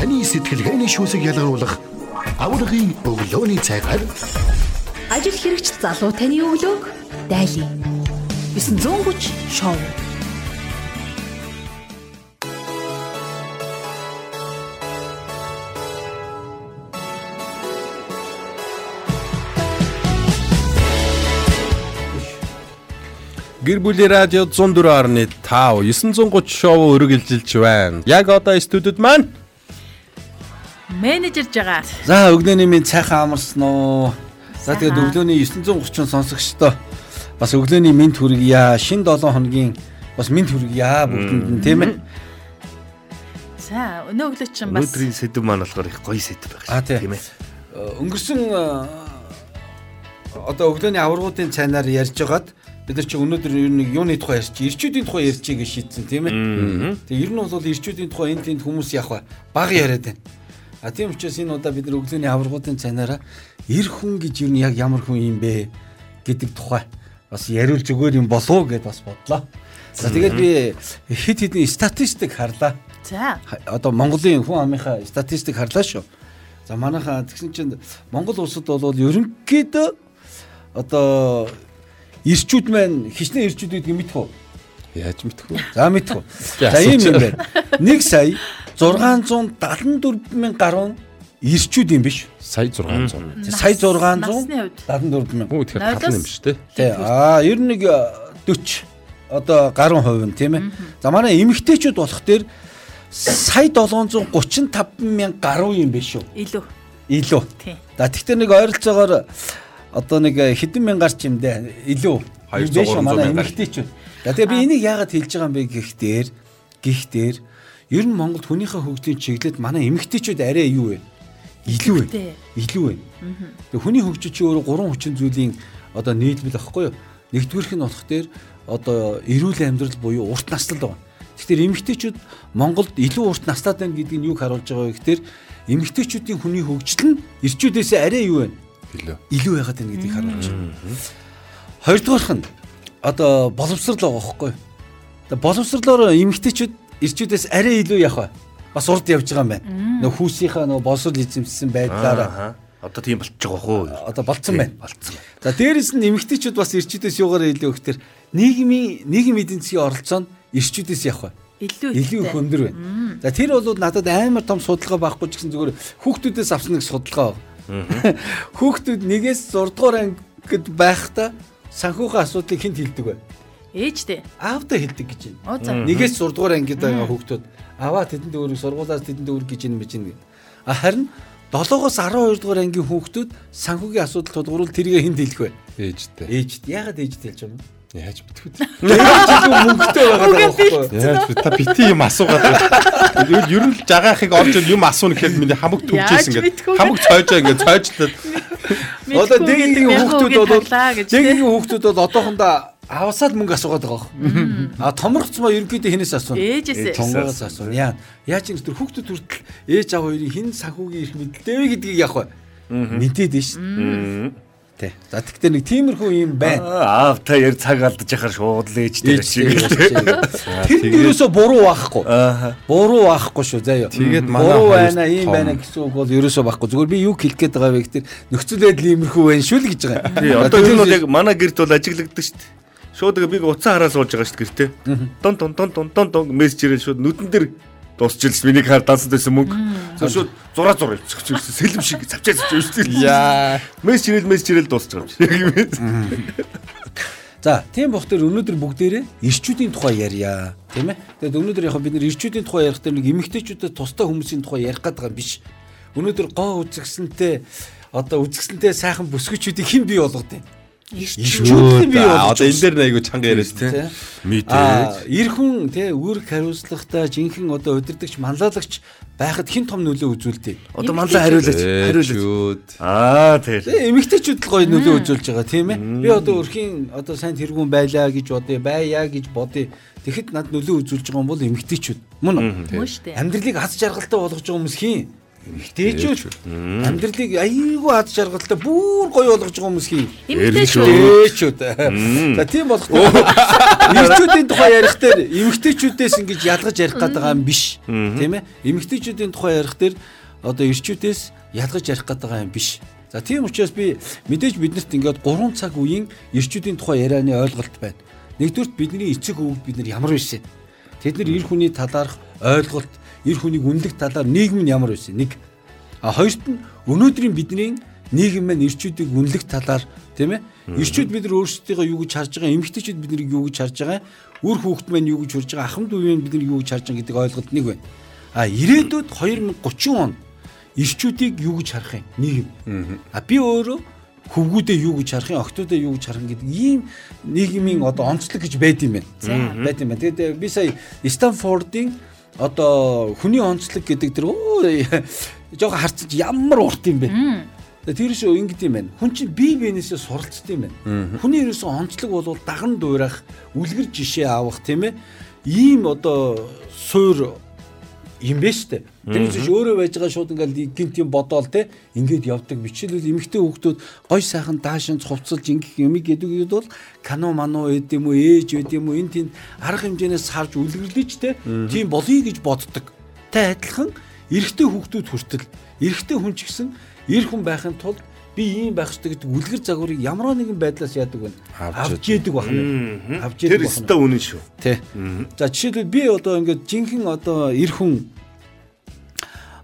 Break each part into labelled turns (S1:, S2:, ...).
S1: таны сэтгэлгээний шүүсийг ялгаруулах аврагын өглөөний цайгаар
S2: Ажил хэрэгч залуу таны өглөөг дайлаа. 930 шоу.
S3: Гэр бүлийн радио 104.5 930 шоу өргөлжилж байна. Яг одоо студид маань
S4: менежер жагаар.
S5: За өглөөний минь цайхан амарсан уу. За тэгээд өглөөний 930 сонсогчдоо бас өглөөний минь хүргье. Шин 7 хоногийн бас минь хүргье бүгдэнд нь тийм ээ.
S4: За өнөө өглөө чинь бас
S6: Өнөөдрийн сэдв маань болохоор их гоё сэдв байх
S5: А, тий.
S6: тийм ээ.
S5: Өнгөрсөн э, одоо өглөөний аваргуудын цайнаар ярьж байгаад бид нар чи өнөөдөр ер нь юуны тухай ярьчих, ирчүүдийн тухай ярьчих гэж шийдсэн тийм ээ. Тэгээ ер нь бол ирчүүдийн тухай энэ тэнд хүмүүс яах вэ? Баг яриад байна. А тийм учраас энэ удаа бид нар өглөөний аваргуудын цайнаараа эр хүн гэж нь яг ямар хүн юм бэ гэдэг тухай бас яриулж өгөөр юм болов уу гэд бас бодлоо. За тэгээд би хит хитний статистик харлаа.
S4: за
S5: одоо Монголын хүн амынхаа статистик харлаа шүү. За манайхаа тэгсэн чинь Монгол улсад бол ерөнхийдөө одоо ирчүүд маань хичнээн ирчүүд гэдгийг мэдэх үү?
S3: Яаж мэдэх вэ?
S5: За мэдэх үү.
S3: За,
S5: ийм юм байна. 1 сая 674 мянган гаруй ирчүүд юм биш.
S3: Сая 600.
S5: Сая 600
S4: насны хувьд
S5: 74 мянга.
S3: Хүү тэгэхээр талан юм шүү дээ.
S5: Тий. Аа ер нь нэг э, 40 одоо гаруй хувь нь тийм ээ. За манай эмэгтэйчүүд болох дээр сая 735 мянга гаруй юм биш үү?
S4: илүү.
S5: Илүү.
S4: Тий.
S5: За тэгтээ нэг ойролцоогоор одоо нэг хэдэн мянгаар ч юм дээ илүү.
S3: 200,
S5: Юм биш үү,
S3: 300
S5: манай
S3: мянгаар.
S5: эмэгтэйчүүд. За тэгээ би энийг яагаад хэлж байгаа юм бэ гэхтэр гихтэр ер нь Монголд хүнийхээ хөгжлийн чиглэлд манай эмэгтэйчүүд арай юу вэ? Илүү вэ? Илүү вэ? Тэгээ хүний хөгжил чи өөрөө гурван хүчин зүйлийн одоо нийлбэл байхгүй юу? Нэгдүгüрх нь болох дээр одоо эрүүл амьдрал буюу урт наслал байна. Тэгэхээр эмэгтэйчүүд Монголд илүү урт наслаад байна гэдгийг юу харуулж байгаа вэ гэхээр эмэгтэйчүүдийн хүний хөгжил нь эрчүүдээс арай юу вэ?
S3: Илүү.
S5: Илүү байгаад байна гэдгийг харуулж байна. Хоёрдугаарх нь одоо боловсрал байгаа юу? Тэгээ боловсрлоор эмэгтэйчүүд эрчүүдээс арай илүү явах вэ? Бас урд явж байгаа юм байна. Нөх хүүсийнхаа нөх боловсрал эзэмшсэн байдлаараа
S6: Аа. Одоо тийм болчих жоох уу?
S5: одоо болцсон байна.
S6: Болцсон.
S5: За дээрэс нь эмэгтэйчүүд бас эрчүүдээс юугаар илүү гэхээр нийгмийн нийгэм эдийн засгийн оролцоо нь эрчүүдээс явах вэ?
S4: Илүү
S5: Илүү их өндөр байна. За тэр бол надад амар том судалгаа байхгүй ч гэсэн зүгээр хүүхдүүдээс авсан нэг судалгаа баг. Хүүхдүүд нэгээс 6 дугаар ангид байхдаа санхүүгийн асуудлыг хэн хэлдэг вэ?
S4: Ээжтэй.
S5: Аавдаа хэлдэг гэж байна. Нэгээс 6 дугаар ангид байгаа хүүхдүүд аваа тэдэнд өөрийг сургуулаас тэдэнд өөр гэж юм биш нэг. А харин 7-оос 12 дугаар ангийн хүүхдүүд санхүүгийн асуудал тулгуур тэрийг хэн хэлэх вэ?
S3: Ээжтэй.
S5: Ээжд. Яагаад ээжд хэлж байгаа юм?
S3: Яаж?
S5: Ээжд мөнгөтэй байгаа байхгүй.
S3: Яаж би та бити юм асуугаад байна. Ер нь жагаахыг орж юм асууна гэхэд миний хамаг гэдэг.
S4: вэ?
S3: Хамаг цойжоо ингээд цойжлоод
S5: Одоо дэгийн хүүхдүүд бол
S4: гэж.
S5: дэгийн хүүхдүүд бол одоохондоо авасаад мөнгө асуугаад байгаа. А томрогцмоо ерөнхийдөө хинээс асууна?
S4: Ээжээсээ.
S5: Тонгоос асууна. Яа. Яаж юм тэр хүүхдүүд хүртэл ээж аав хоёрын хин санхүүгийн их мэдэлтэй вэ гэдгийг яах вэ? Мэдээд нь шүү. Тэ. За тэгтээ нэг тиймэрхүү юм байна.
S6: Аа та яар цаг алдаж яхаар шууд л ээж дээр шиг.
S5: Тэр юусоо буруу байхгүй. Буруу байхгүй шүү заяа.
S3: Тэгээд манай
S5: буруу байна, ийм байна гэсэн үг бол ерөөсөө байхгүй. Зүгээр би юу хэлэх гээд байгаа вэ гэхээр нөхцөл байдал иймэрхүү байна шүү л гэж байгаа.
S6: Тий, одоо энэ бол яг манай гэрт бол ажиглагддаг шүү дээ. Шууд биг уцаа хараа суулж байгаа шүү дээ гэртээ. Дон дон дон дон дон дон мессеж ирэл шууд нүдэн дээр дуусчихлаа миний хаар дансад байсан мөнгө. Шууд зураа зураа зөксөж сэлэм шиг завчаа завчаа.
S3: Яа.
S6: Мессеж ирэл мессеж ирэл дуусчих юм шиг.
S5: За, тийм бохтэр өнөөдөр бүгдээрээ ирчүүдийн тухай ярья. Тийм ээ. Тэгээд өнөөдөр яг бид нэр ирчүүдийн тухай ярих дээр нэг эмэгтэйчүүдэд тустай хүмүүсийн тухай ярих гэдэг юм биш. Өнөөдөр гоо үзэгсэнтэй одоо үзэгсэнтэй сайхан бүсгүйчүүдийг хэн бий болгоод байна? Ирчүүд болгож
S3: Одоо энэ дээр айгу чанга яриас тий.
S6: Мэдээ.
S5: Аа, эр хүн те үүрэг хариуцлагатай жинхэнэ одоо удирдахч манлайлагч байхад хэн том нөлөө үзүүлдэг.
S6: Одоо манлаа хариулаач. Хариулаач. Аа.
S5: Тэгээ эмэгтэйчүүд л гоё нөлөө үзүүлж байгаа тийм ээ. Би одоо өрхийн одоо сайн тэргүүн байлаа гэж бодъё, байя гэж бодъё. Тэгэхэд над нөлөө үзүүлж байгаа юм бол эмэгтэйчүүд. Мөн үү? Амьдралыг аз жаргалтай болгож байгаа хүмүүс хин? Эмэгтэйчүүд амьдралыг аюулгүй ад жаргалтай бүр гоё болгож байгаа хүмүүс хий.
S4: Эмэгтэйчүүд.
S5: За тийм болох эрчүүдийн тухай ярих дээр эмэгтэйчүүдээс ингэж ялгаж ярих гэдэг юм биш. Тийм ээ? Эмэгтэйчүүдийн тухай ярих дээр одоо эрчүүдээс ялгаж ярих гэдэг юм биш. За тийм учраас би мэдээж биднэрт ингээд 3 цаг үеийн эрчүүдийн тухай ярианы ойлголт байна. Нэгдүгürt бидний эцэг өвөг бид нар ямар байсан. Тэд нар эр хүний талаарх ойлголт, эр хүнийг үнэлэх талаар нийгэм нь ямар байсан. Нэг. А хоёрт нь өнөөдрийн бидний нийгэм маань эрчүүдийг үнэлэх талаар тийм ээ. Эрчүүд бид нар өөрсдийгөө юу гэж харж байгаа, эмэгтэйчүүд бид нарыг юу гэж харж байгаа, үр хүүхэд маань юу гэж харж байгаа, ахмад үе маань бид нар юу гэж харж байгаа гэдэг ойлголт нэг байна. А ирээдүйд 2030 он эрчүүдийг юу гэж харах юм нийгэм. А би өөрөө хөвгүүдээ юу гэж харах юм, октоодоо юу гэж харах гэдэг ийм нийгмийн одоо онцлог гэж байд юм байна. Байд юм байна. Тэгээд би сая Стэнфордын одоо хүний онцлог гэдэг тэр жоохон харцаж ямар урт юм бэ. Тэр шүү ингэдэм юм байна. Хүн чинь бие биенээсээ суралцдаг юм байна. Хүний ерөөсөө онцлог бол даган дуурах, үлгэр жишээ авах тийм ээ. Ийм одоо суур юм бэ штэ. Тэр чинь өөрөө байж байгаа шууд ингээл гинт юм бодоол те ингээд явдаг. Бичээлбэл эмэгтэй хүүхдүүд гой сайхан даашин цувцалж ингэх юм гэдэг бол кано мано эд юм уу ээж эд юм уу энэ тийм арга хэмжээнээс харж үлгэрлэж те тийм болъё гэж боддог. Тэ адилхан эрэгтэй хүүхдүүд хүртэл эрэгтэй хүн ч гэсэн эр хүн байхын тулд би ийм байх ёстой гэдэг үлгэр загварыг ямар нэгэн байдлаас яадаг вэ? Авч яадаг байна. Авч яадаг
S6: Тэр өстө үнэн шүү.
S5: Тий. За жишээлбэл би одоо ингээд жинхэнэ одоо эр хүн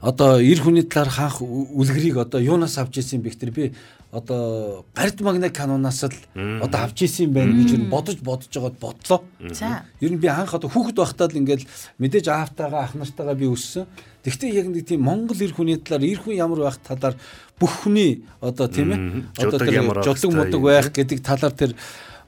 S5: одоо эр хүний талаар хаах үлгэрийг одоо юунаас авч ирсэн бэ гэхээр би одоо гард магнит канонаас л одоо авч ирсэн байх гэж нь бодож бодож байгаад бодлоо.
S4: За.
S5: Ер нь би анх одоо хүүхэд байхдаа л ингээл мэдээж аавтайгаа ах нартайгаа би өссөн. Тэгвэл яг нэг тийм Монгол эр хүний талаар эр хүн ямар байх талаар бүх хүний одоо тийм ээ одоо тэр мудаг
S6: хэвээр.
S5: байх гэдэг талаар тэр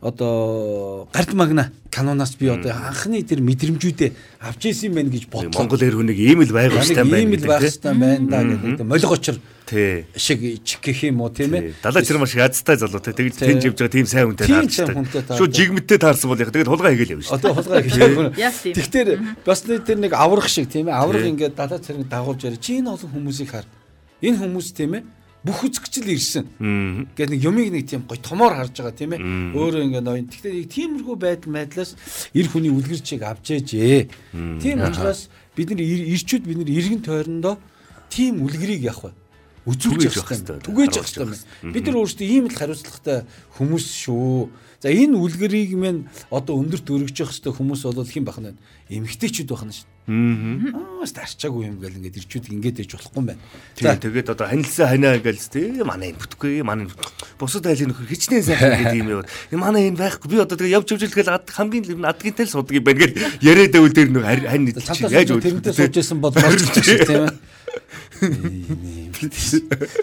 S5: одоо гард магна канонаас би одоо анхны тэр мэдрэмжүүдээ авч ирсэн байх гэж бодлоо.
S6: Монгол эр хүнийг ийм л байх хэрэгтэй байна.
S5: ийм л байх хэрэгтэй байна да гэдэг молигочор
S6: Тий.
S5: шиг чих гэх юм уу тийм ээ.
S6: Далаа чир маш азтай залуу те. Тэгж тэнж явж байгаа тийм сайн хүнтэй таарч. Шууд жигмэттэй таарсан бол яг тэгээд хулгай хийгээл явна шүү.
S5: Одоо хулгай
S4: тийм.
S5: Тэгэхээр бас тэр нэг аврах шиг тийм ээ. Аврах ингээд далаа цэрэг дагуулж яриа. Чи энэ олон хүмүүсийг хар. Энэ хүмүүс тийм ээ. Бүх үзэгчл ирсэн. Гэт нэг юмыг нэг тийм гой томоор харж байгаа тийм ээ. Өөрөө ингээд ноён. Тэгэхээр нэг тиймэрхүү байдал байдлаас эр хүний үлгэрчийг авч ээжээ. Тийм учраас бид нар ир- ирчүүд бид нар иргэн тойрондоо тийм үлгэрийг явах бай. Үзүүлж явах хэрэгтэй. Түгээж явах хэрэгтэй. Бид нар өөрсдөө ийм л хариуцлагатай хүмүүс шүү. За энэ үлгэрийг мэн одоо өндөрт өргөж явах хэрэгтэй хүмүүс бол хэн? Эмэгтэйчүүд байх нь шүү. Аа старчаагүй юм гэл ингээд ирчүүд ингээд ээж болохгүй юм байна.
S6: Тийм тэгээд одоо ханилсан ханаа ингээл тий манай энэ бүтэхгүй манай бусад айлын нөхөр хичнээн сайн гэдэг юм яа. Манай энэ байхгүй би одоо тэгээ явж явж тэгэл ад хамгийн л юм адгийн тэл суддаг юм байна гэл яриад байвал тэр нэг хань
S5: Цантаас
S6: яаж
S5: тэрнтэй сууж исэн бол болчих тийм ээ.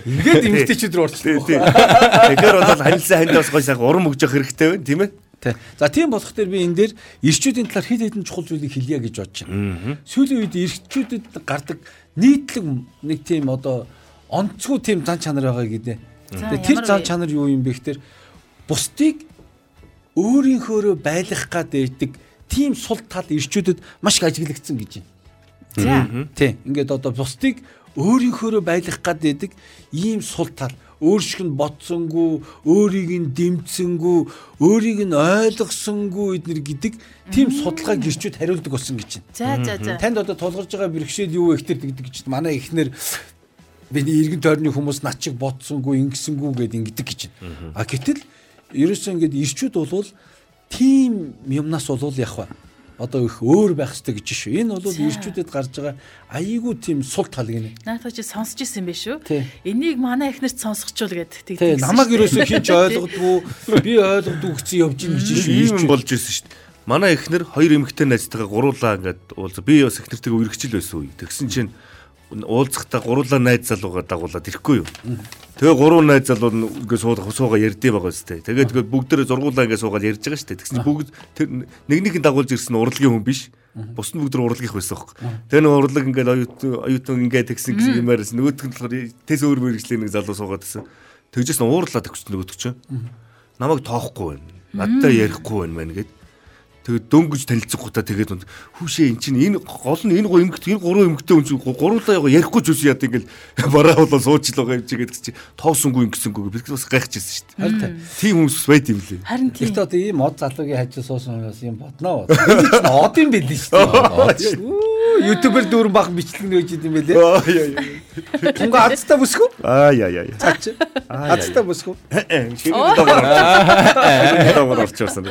S5: Ингээд эмэгтэйчүүд рүү
S6: тий. Тэгэхээр бол ханилсан хандаас гой сайхан урам өгж явах хэрэгтэй байна тийм ээ.
S5: Тэ. За тийм болох дээр би энэ дээр ирчүүдийн талаар хэд хэдэн чухал зүйлийг хэлье гэж бодож байна. Сүүлийн үед ирчүүдэд гардаг нийтлэг нэг тийм одоо онцгүй тийм зан чанар байгаа гэдэг. Тэгээ тэр зан чанар юу юм бэ гэхээр бусдыг өөрийнхөөрөө байлгах гад байдаг тийм сул тал ирчүүдэд маш их ажиглагдсан гэж байна.
S4: За.
S5: Тий. Ингээд одоо бусдыг өөрийнхөөрөө байлгах гад байдаг ийм сул тал өөр шиг нь бодсонгүй, өөрийг нь дэмцсэнгүй, өөрийг нь ойлгосонгүй эднэр гэдэг тийм судалгааг гэрчүүд хариулдаг болсон гэж байна.
S4: За за за.
S5: Танд одоо тулгарч байгаа бэрхшээл юу вэ гэхтэр гэдэг гэж манай ихнэр бидний иргэн тойрны хүмүүс над чиг бодсонгүй, ингэсэнгүй гэдэг ингэдэг гэж байна. А гэтэл ерөөсөө ингээд ирчүүд болвол тийм юмнаас болвол яг ба одоо их өөр байх хэрэгтэй гэж шүү. Энэ бол ирчүүдэд гарч байгаа айгүй тийм сул тал гинэ.
S4: Наатаа чи сонсч ирсэн байх шүү. Энийг манай эхнэрт сонсгочул гэд
S5: Тэ
S4: тэгдэгсэн
S5: намайг ерөөсөө хинч ойлгодгүй би ойлгодгүй гэсэн явж ийн гэж шүү.
S6: Ийм болж ирсэн шүү. Манай эхнэр хоёр эмэгтэй найзтайгаа гуруулаа ингээд уулз би бас эхнэртэйгээ үргэлжил байсан үе. Тэгсэн чинь уулзахдаа гуруулаа найз залуугаа дагуулад ирэхгүй юу. Тэгээ гурван найз залуу ингээд суугаа суугаа ярдээ байгаа үстэй. Тэгээд тэгээд бүгдээрээ зургуулаа ингээд суугаад ярьж байгаа шүү дээ. Тэгсэн бүгд тэр нэг нэг нь дагуулж ирсэн урлагийн хүн биш. Бус нь бүгд урлагийнх байсан хөөхгүй. Тэгээ нэг урлаг ингээд оюутан оюутан ингээд тэгсэн гэсэн юмарс нөгөөдг нь болохоор тэс өөр мэрэгчлээ нэг залуу суугаад байсан. Тэгжээс нь уурлаад өгч нөгөөдг чинь намайг тоохгүй байна. Надтай ярихгүй байна мэн гэд. Тэгээд дөнгөж танилцсахгүйта тэгээд үнд хүүшээ эн чинь энэ гол нь энэ гоо эмгт энэ гурван эмгтээ үн чинь гуруулаа яга ярихгүй ч үгүй яа ингээл бараа болоо суучлаа юм чигээд чи тоосонгүй ингэсэнгүй бид бас гайхчихсан шүү дээ. Тийм хүмүүс байд юм лээ.
S4: Харин тийм.
S5: Гэхдээ одоо ийм од залуугийн хажуу суусан хүмүүс юм бодноо. Од юм бэл шүү дээ. Оо, Ютубер дүүрэн бах бичлэг нөөж идэм байлээ.
S6: Аа яа яа.
S5: Тунга азтай бүсгүй.
S6: Аа яа яа.
S5: Цаач. Азтай бүсгүй.
S6: Шинэ давар. Давар орчихсон.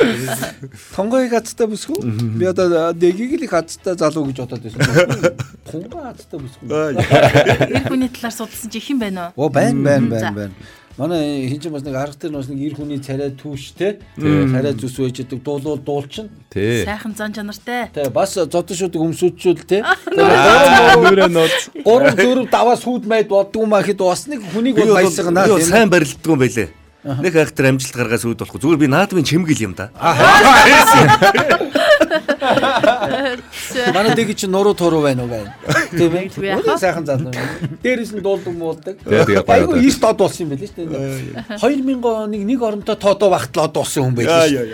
S5: Тунгыг азтай бүсгүй. Би одоо нэгийг л их азтай залуу гэж бодоод байсан. Тунга азтай бүсгүй.
S4: Эр хүний талаар судалсан чи хэн байна уу?
S5: Оо байн байн
S4: За.
S5: байн байн. Манай хин ч бас нэг арга дээр бас нэг эр хүний царай түүштэй. Царай зүс байж идэг дуулуул дуулчин.
S3: Тий.
S4: Сайхан зан чанартай.
S5: Тэ бас зодон шууд өмсөдчүүл тэ.
S3: Нүрэ нууц.
S5: Гурав дөрөв даваа сүуд майд боддгоо маа хэд бас нэг хүнийг бол баясгана.
S6: сайн барилддаг юм байлээ. Нэг хайхтар амжилт гаргаас үүд болохгүй. Зүгээр би наадмын чимгэл юм да.
S5: Манай дэг чи нуруу туруу байна уу байна. Тийм ээ. Үнэн сайхан залуу. Дээрээс нь дуулдаг муулдаг. Айгу
S3: одоо.
S5: эрт од болсон юм байл шүү дээ. 2000 оныг нэг оронтой тоодоо багтлаа болсон хүн байл
S6: Яа
S5: шүү.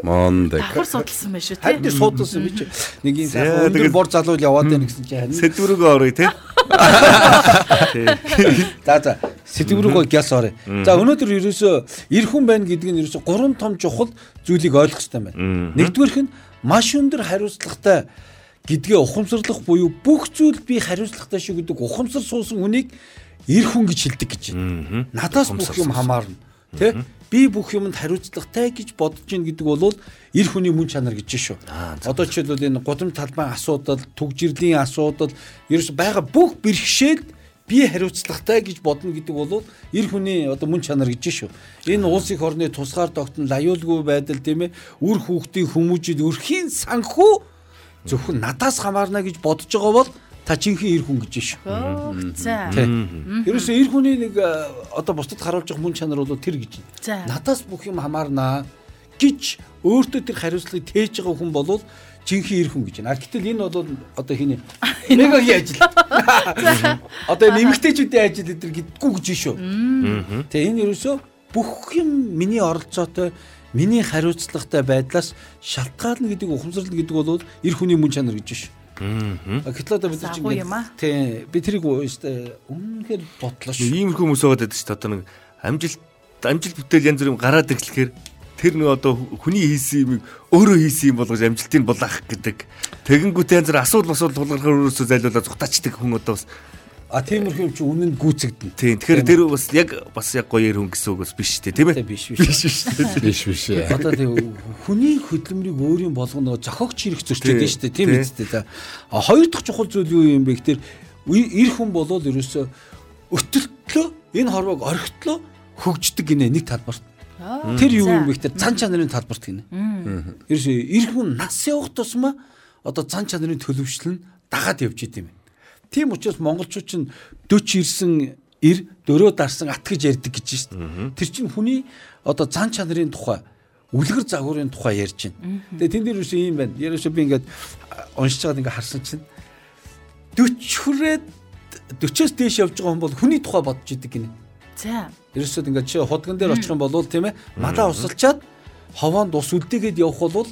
S3: Мондаг.
S4: Давхар судалсан байх шүү
S5: Харин
S4: тий.
S5: тэр суудсан би чи нэг юм сайхан өндөр бор залуу яваад байна гэсэн чи харин.
S6: Сэдвэрүүгөө орё те.
S5: За за сэтгэврүүгөө гяс орё. За өнөөдөр ерөөсөө эр хүн байна гэдэг нь ерөөсөө гурван том чухал зүйлийг ойлгох хэрэгтэй байна. Нэгдүгээрх нь маш өндөр хариуцлагатай гэдгээ ухамсарлах буюу бүх зүйл би хариуцлагатай шүү гэдэг ухамсар суусан хүнийг эр хүн гэж хэлдэг гэж байна. Надаас бүх юм хамаарна. Тэ? Би бүх юмд хариуцлагатай гэж бодож гин гэдэг бол эр хүний мөн чанар гэж шүү. Одоо жишээлбэл энэ гудамж талбайн асуудал, түгжирлийн асуудал, ерөөс байгаа бүх бэрхшээл би хариуцлагатай гэж бодно гэдэг бол эр хүний одоо мөн чанар гэж шүү. Энэ улс их орны тусгаар тогтнол аюулгүй байдал тийм ээ үр хүүхдийн хүмүүжил өрхийн санхүү зөвхөн надаас хамаарна гэж бодож байгаа бол та жинхэнэ эр хүн гэж шүү. Ерөөсөө эр хүний нэг э, одоо бусдад харуулж байгаа мөн чанар бол тэр гэж. Надаас бүх юм хамаарнаа гэж өөртөө тэр хариуцлагыг тээж байгаа хүн бол жинхэнэ эр хүн гэж байна. Гэтэл энэ бол одоо хиний мегагийн ажил. Одоо энэ эмгтээчүүдийн ажил эдэр гэдэггүй гэж шүү. Тэгээ энэ ерөөсөө бүх юм миний оролцоотой миний хариуцлагатай байдлаас шалтгаална гэдэг ухамсарлал гэдэг бол эр хүний мөн чанар гэж шүү. Аа. Гэтэл одоо бид
S4: юм аа.
S5: тий би тэрийг үнэхээр бодлоо шүү.
S6: Иймэрхүү хүмүүс байгаа гэдэг чинь одоо нэг амжилт амжилт бүтээл янз бүр юм гараад ирэхлэхээр тэр нэг одоо хүний хийсэн юм өөрөө хийсэн юм болгож амжилтыг булаах гэдэг. Тэгэнгүүтээ янз бүр асуудал асуудал тулгархаар өөрөөсөө зайлуулаад зүхтаачдаг хүн одоо бас
S5: А тиймэрхүү юм чи үнэнд гүйцэгдэн.
S6: тийм. Тэгэхээр тэр бас яг бас яг гоё хүн гэсэн үг бас биш тий, тийм
S5: Тэ
S6: ээ.
S5: биш биш.
S3: Биш биш.
S5: Одоо тийм хүний хөдөлмөрийг өөрийн болгоно зохиогч хэрэг зөрчилдөг
S6: Тий,
S5: шүү дээ. Тийм
S6: тий.
S5: үстэй та. А хоёр дахь чухал зүйл юу юм бэ гэхээр эр хүн болол ерөөсөө өтөлтлөө энэ хорвоог орхитлоо хөгждөг гинэ нэг талбарт. Тэр юу юм бэ гэхээр цан чанарын талбарт гинэ. Ерөөсөө эр хүн нас явах тусмаа одоо цан чанарын төлөвшил нь дагаад явж идэм юм. Тийм учраас монголчууд чинь 40 ирсэн эр дөрөө дарсан ат гэж ярьдаг гэж шүү дээ. Тэр чинь хүний одоо цан чанарын тухай үлгэр загварын тухай ярьж байна. Тэгээ тэн дээр юусэн юм байна. Ерөөсөө би ингээд уншиж байгаад ингээд харсан чинь 40 хүрээд 40-оос дээш явж байгаа хүн бол хүний тухай бодож идэг гинэ.
S4: За.
S5: Ерөөсөө ингээд чи худган дээр очих юм бол тийм ээ. Малаа усалчаад ховоонд ус үлдээгээд явах бол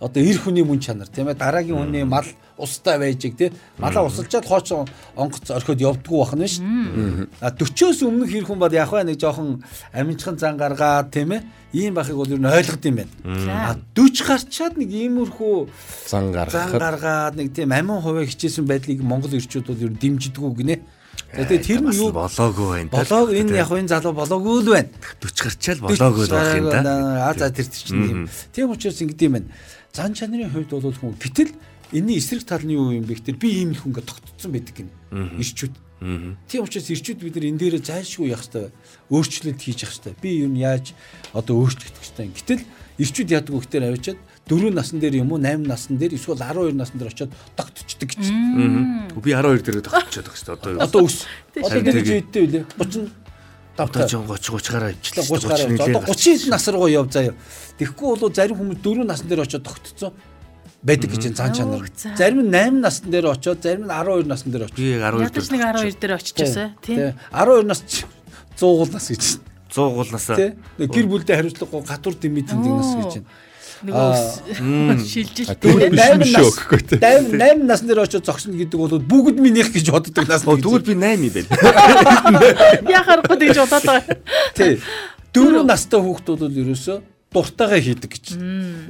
S5: одоо эр хүний мөн чанар тийм ээ. Дараагийн хүний мал устай байж иг тийм. Малаа усалчаад хооч онгоц орхиод явдггүй бахна шүү дээ. А 40-оос өмнөх эр хүн бол яг хаа нэг жоохон аминчхан зан гаргаад тийм ээ. Ийм бахыг бол ер нь ойлгод юм байна. А 40 гарчаад нэг иймэрхүү
S3: Зан
S5: зан
S3: гаргахад
S5: гаргаад нэг тийм амин хуваа хичээсэн байдлыг монгол эрчүүд бол ер нь дэмжидэггүй гинэ. Тэгээ тэр нь юу
S6: болоогүй байна.
S5: болоог энэ яг энэ залуу болоогүй л байна.
S6: 40 гарчаал болоогүй л байх юм да.
S5: А за тэр чинь юм. Тийм учраас ингэдэм байна. Зан чанарын хувьд бол хүн гэтэл энэний эсрэг тал нь юу юм бэ гэхээр би ийм их ингээ тогтцсон байдаг гин. Ирчүүд. Тийм учраас ирчүүд бид нар энэ дээрээ зайлшгүй явах хэрэгтэй. Өөрчлөлт хийж явах хэрэгтэй. Би юу яаж одоо өөрчлөгдөх хэрэгтэй. Гэтэл ирчүүд яадаг вэ гэхээр авчиад 4 насн дээр юм уу 8 насн дээр эсвэл 12 насн дээр очиод тогтцдаг гэж.
S6: Би 12 дээр тогтчиход байгаа шүү дээ. Одоо
S5: Одоо өс. Одоо
S6: тэгээ.
S5: жийдтэй үлээ. 30
S6: одоо ч 30 30 гараа ивчлээ.
S5: 30 гараа явж. Одоо 30 нас руу яв заяа. Тэгэхгүй бол зарим хүмүүс 4 насн дээр очиод тогтцсон байдаг гэж цаан чанар. Зарим нь 8 насн дээр очиод, зарим нь 12 насн дээр очиод.
S6: Би яг 12
S4: Ядаж нэг 12 дээр очижсэн тийм.
S5: 12 нас ч 100 гол нас гэж.
S6: 100 гуулнасаа
S5: Тэ. Нэг Гэр бүлдээ хариуцлагагүй гатур дэмий тэмдэг нас гэж байна.
S4: Нөгөө
S3: юм шүү гэхгүй те.
S5: 8 8 насны дээр очиж зогсно гэдэг бол бүгд минийх гэж боддог нас.
S6: Тэгвэл би 8 юм байна.
S4: Яхахгүй гэж бодоод байгаа.
S5: тий. Дөрөв настай хүүхдүүд бол ерөөсөө дуртайгаа хийдэг гэж.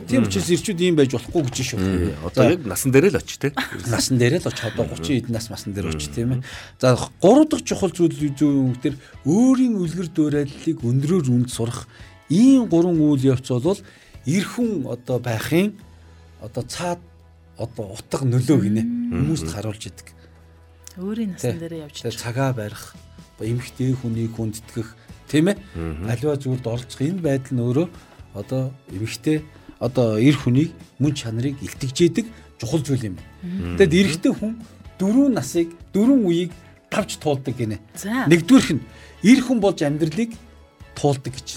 S5: Тийм учраас ирчүүд ийм байж болохгүй гэж шүү.
S6: Одоо яг насан дээр л очи те.
S5: насан дээр л оч одоо 30 эд нас насан дээр оч тийм ээ. За 3 дахь чухал зүйл юу юм гэхээр өөрийн үлгэр дуурайллыг өндрөөр үнд сурах ийм гурван үйл явц бол эр хүн одоо байхын одоо цаад одоо утга нөлөө гинэ хүмүүст харуулж идэг.
S4: Өөрийн насан дээр явж
S5: Тэгээ цагаа барих, эмхтэй хүнийг хүндэтгэх тийм ээ. Аливаа зүйлд оролцох энэ байдал нь өөрөө одоо эмхтэй одоо эр хүнийг мөн чанарыг илтгэжээдэг чухал зүйл юм. Тэгэд эрэгтэй хүн дөрвөн насыг дөрвөн үеийг давж туулдаг гинэ. Нэгдүгээрх нь эр хүн болж амьдралыг туулдаг гэж.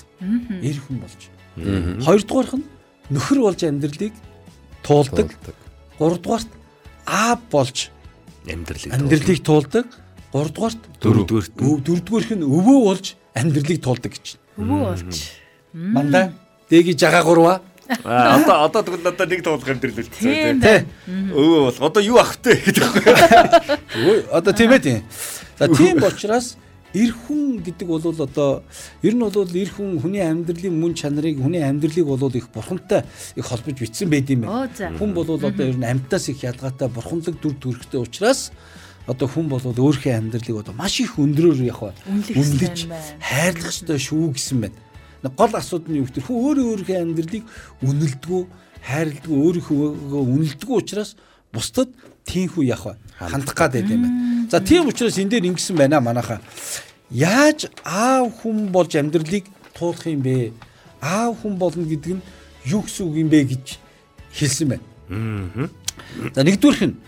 S5: Эр хүн болж. Хоёрдугаарх нь нөхөр болж амьдралыг туулдаг. Гуравдугаарт аав болж
S6: Амьдралыг.
S5: амьдралыг туулдаг. Гуравдугаарт
S6: дөрөвдүгээрт
S5: Өв дөрөвдүгээрх нь өвөө болж амьдралыг туулдаг гэж.
S4: өвөө болж.
S5: Мандаа дэги жага гурва.
S6: Аа одоо одоо тэгвэл одоо нэг туулах амьдрал
S4: Тийм
S6: үлдсэн.
S5: Тэ.
S6: Өвөө бол одоо юу ахвтэй гэдэг.
S5: Өө одоо тийм ээ тийм. За тийм учраас эр хүн гэдэг бол одоо ер нь бол эр хүн хүний амьдралын мөн чанарыг хүний амьдралыг бол их бурхантай их холбож бичсэн байд юм байна. Хүн бол одоо ер нь амьтаас их ялгаатай бурханлаг дүр төрхтэй учраас одоо хүн бол өөрийнхөө амьдралыг одоо маш их өндрөөр яг үнэлж хайрлах ёстой шүү гэсэн байна. Гол асуудал нь юу гэхээр хүн өөрөө өөрийнхөө амьдралыг үнэлдэггүй, хайрладгүй, өөрийнхөө үнэлдэггүй учраас бусдад тийхүү яг хандах гад байд юм байна. За тийм учраас энэ дээр ингэсэн байна манайхаа. Яаж аав хүн болж амьдралыг туулах юм бэ? Аав хүн болно гэдэг нь юу гэсэн үг юм бэ гэж хэлсэн байна. За нэгдүгээрх нь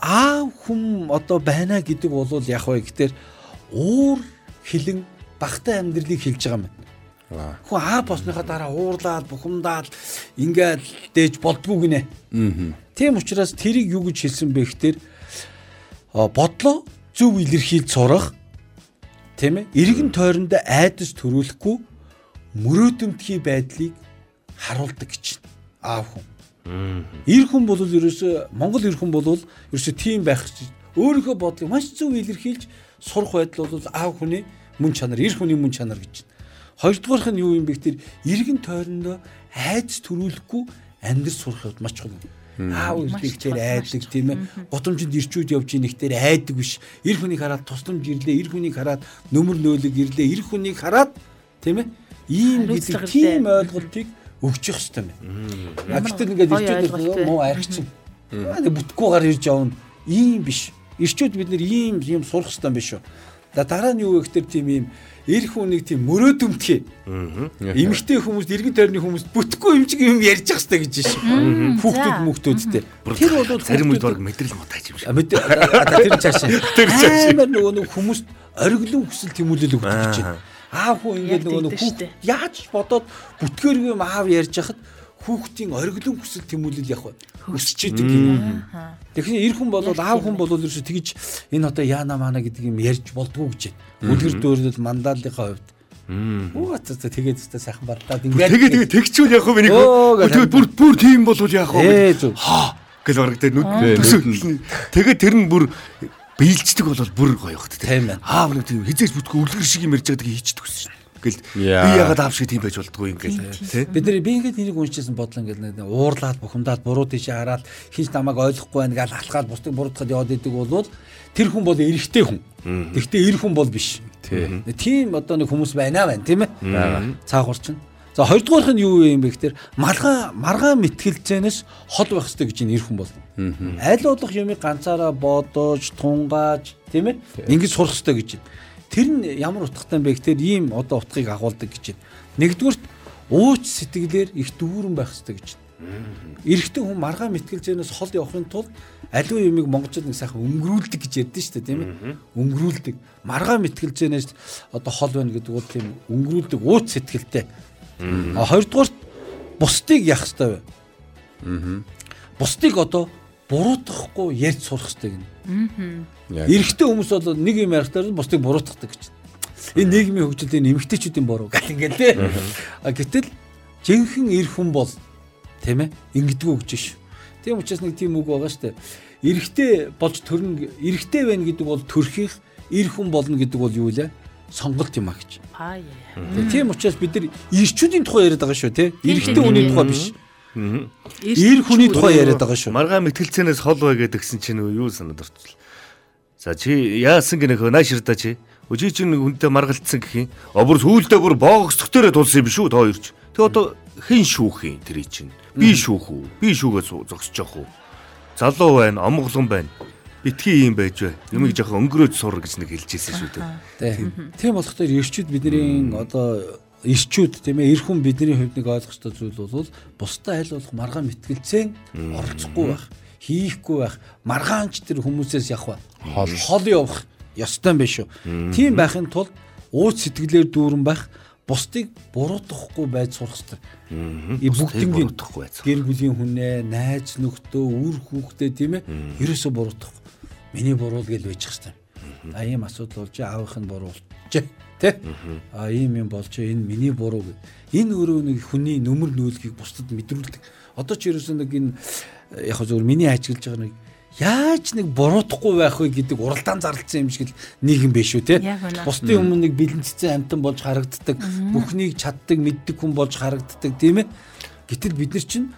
S5: аав хүн одоо байна гэдэг бол яг вэ гэхээр уур хилэн багтай амьдралыг хэлж байгаа юм байна. Хүн аав болсныхаа дараа уурлаад бухимдаад ингээд дээж болдгоо гинэ. Тийм учраас тэрийг юу гэж хэлсэн бэ гэхээр бодлоо зөв илэрхийлж сурах тийм ээ эргэн тойронд айдас төрүүлэхгүй мөрөөдөлтгий байдлыг харуулдаг гэж аав хүн. Ир хүн бол ерөөсөө Монгол ир хүн бол ерөөсөө тийм байх өөрийнхөө бодлыг маш зөв илэрхийлж сурах байдал бол аав хүний мөн чанар, ир хүний мөн чанар гэж. Хоёрдугаарх нь юу юм бэ гэхээр эргэн тойрондоо айдас төрүүлэхгүй амьдрал сурах явд маш чухал. Аав ирлэгтэр айдаг тийм ээ. Гутамжинд ирчүүд явж ийн ихтер айдаг биш. Ир хүнийг хараад тусламж ирлээ, ир хүнийг хараад нөмөр нөөлөг ирлээ, ир хүнийг хараад тийм ээ. Ийм гэдэг тийм ойлголтыг өгчих хэвээр юм. А гэтэл ингээд ирчүүд муу аригчин. Аа бүтгүүгээр ирж явна. Ийм биш. Ирчүүд бид нэр ийм ийм сурах юм биш үү? За дараа нь юу вэ гэхээр тийм ийм эр хүнийг тийм мөрөөдөмтгий. Эмэгтэй хүмүүс эргэн тойрны хүмүүс бүтггүй юм чиг юм ярьж явах хэрэгтэй гэж шүү. Хүүхдүүд мөхтүүдтэй. Тэр бол
S6: Зарим үед баг мэдрэл мутаач юм шиг.
S5: Тэр цаашаа.
S6: Тэр цаашаа.
S5: Амар нөгөө нэг хүмүүст ориглон хүсэл тэмүүлэл өгдөг байна. Аав хүн ингээд нөгөө нэг хүүхд яаж ч бодоод бүтгээргүй юм аав ярьж хахад хүүхдийн ориглон хүсэл тэмүүлэл яг өсчихэд гинэ. Тэгэхээр эр хүн бол аав хүн бол ерөөсө тэгж энэ одоо яана маана гэдэг юм ярьж болдгоо гэж байна. Үлгэр дуурлал мандааллынхаа хувьд. Оо за за тэгээд өстө сайхан барлаад ингээд
S6: Тэгээ тэгээ тэгчүүл яах вэ нэг.
S5: Өө, гэж
S6: Тэгээ бүр бүр тийм болвол вэ?
S5: зүг.
S6: Хаа гэл орог дээр нүд төсөөлнө. Тэгээ тэр нь бүр биелждэг болол бүр гоё хот
S5: Тийм байна.
S6: Аа нэг тийм хизээж бүтггүй үлгэр шиг юм ярьж байгааг хийчихдэг гэсэн. Гэл би ягаад аав шиг тийм байж болдгоо юм гэл тий.
S5: Бид нар би ингээд энийг уншижсэн бодлоо ингээд нэг уурлаад бухимдаад буруу тийшээ хараад хинч намайг ойлгохгүй байна гэж алхаад бусдыг буруутахад яваад идэг бол тэр хүн бол эрэгтэй хүн. Гэхдээ эр хүн бол биш.
S3: Тий.
S5: Тийм одоо нэг хүмүүс байна байна тийм ээ. Цаагуур чинь. За хоёрдугаарх нь юу юм бэ гэхээр маргаа маргаа мэтгэлцэнээс хол байх хэрэгтэй гэж энэ эр хүн бол. Аль болох юмыг ганцаараа бодож, тунгааж тийм ээ. Ингэж сурах хэрэгтэй гэж байна. Тэр нь ямар утгатай бэ гэхээр ийм одоо утгыг агуулдаг гэж байна. Нэгдүгürt ууч сэтгэлээр их дүүрэн байх хэрэгтэй гэж байна. Эрэгтэй хүн маргаа мэтгэлцэнээс хол явахын тулд аливаа юмыг монголчууд нэг сайхан өнгөрүүлдэг гэж ярьдэн шүү дээ тийм ээ. Өнгөрүүлдэг. Маргаа мэтгэлцэнээс одоо хол байна гэдэг бол тийм өнгөрүүлдэг ууч сэтгэлтэй. А хоёрдугаарт бусдыг яах хэрэгтэй вэ? Бусдыг одоо буруутгахгүй ярьж сурах хэрэгтэй гэнэ.
S3: Яг.
S5: Эрэгтэй хүмүүс бол нэг юм ярихтаар бусдыг буруутгадаг гэж. Энэ нийгмийн хөгжил энэ эмэгтэйчүүдийн буруу гэх ингээд тий. А гэтэл жинхэнэ эр хүн бол Тийм ээ? Ингэдэггүй гэж шүү. Тийм учраас нэг тийм үг байгаа дээ. Эрэгтэй болж төрнө эрэгтэй байна гэдэг бол төрхийг эр хүн болно гэдэг бол юу лээ? Сонголт юм а гэж.
S4: Аа яа.
S5: Тийм учраас бид нар ирчүүдийн тухай яриад байгаа шүү тий. Эрэгтэй
S4: тийм,
S5: хүний
S4: тийм.
S5: тухай биш. Эр хүний тухай яриад байгаа шүү.
S6: Маргаан мэтгэлцэнээс хол бай гэдгсэн чинь юу санаад орчихлоо. За чи яасан гэнэ хөө нааширда чи. Өчиг чинь хүнтэй маргалцсан гэх юм. Обор сүүлдээ бүр боогсдогтойроо тулсан юм шүү та хоёр ч. Тэг одоо хэн шүүх юм тэр чинь? Би шүүх үү? Би шүүгээ зогсож явах уу? Залуу байна, омглон байна. Битгий юм байж бай. Юмыг жоохон өнгөрөөж сур гэж нэг хэлжсэн шүү дээ.
S5: Тийм. Тийм болохоор ирчүүд бидний одоо ирчүүд тийм ээ эр хүн бидний хувьд нэг ойлгохтой зүйл бол бусдаа аль болох маргаан мэтгэлцэн оролцохгүй байх, хийхгүй байх, маргаанч тэр хүмүүсээс явах хол. Хол явах ёстой юм биш үү. Тийм байхын тулд ууц сэтгэлээр дүүрэн байх бусдыг буруутгахгүй байж сурах хэрэгтэй. И бүгднийг гэр бүлийн хүнээ, найз нөхдөө, үр хүүхдээ тийм ээ ерөөсө буруутгахгүй. Миний буруу л гэж байж хэвчээ. А ийм асуудал болж аавынх нь буруулж тий. А ийм юм болж энэ миний буруу гэд. Энэ өөрөө нэг хүний нүмер нүүлгийг бусдад мэдрүүлдэг. Одоо ч ерөөсөө нэг энэ яг хөө зөвөр миний ажиглаж байгаа нэг яаж нэг буруутахгүй байх вэ? гэдэг уралдаан зарлцсан юм шиг л нийгэм биш үү те
S4: Яг
S5: бусдын өмнө нэг бэлэнцсэн амтан болж харагддаг бүхнийг чаддаг мэддэг хүн болж харагддаг тийм ээ? Гэтэл бид нар чинь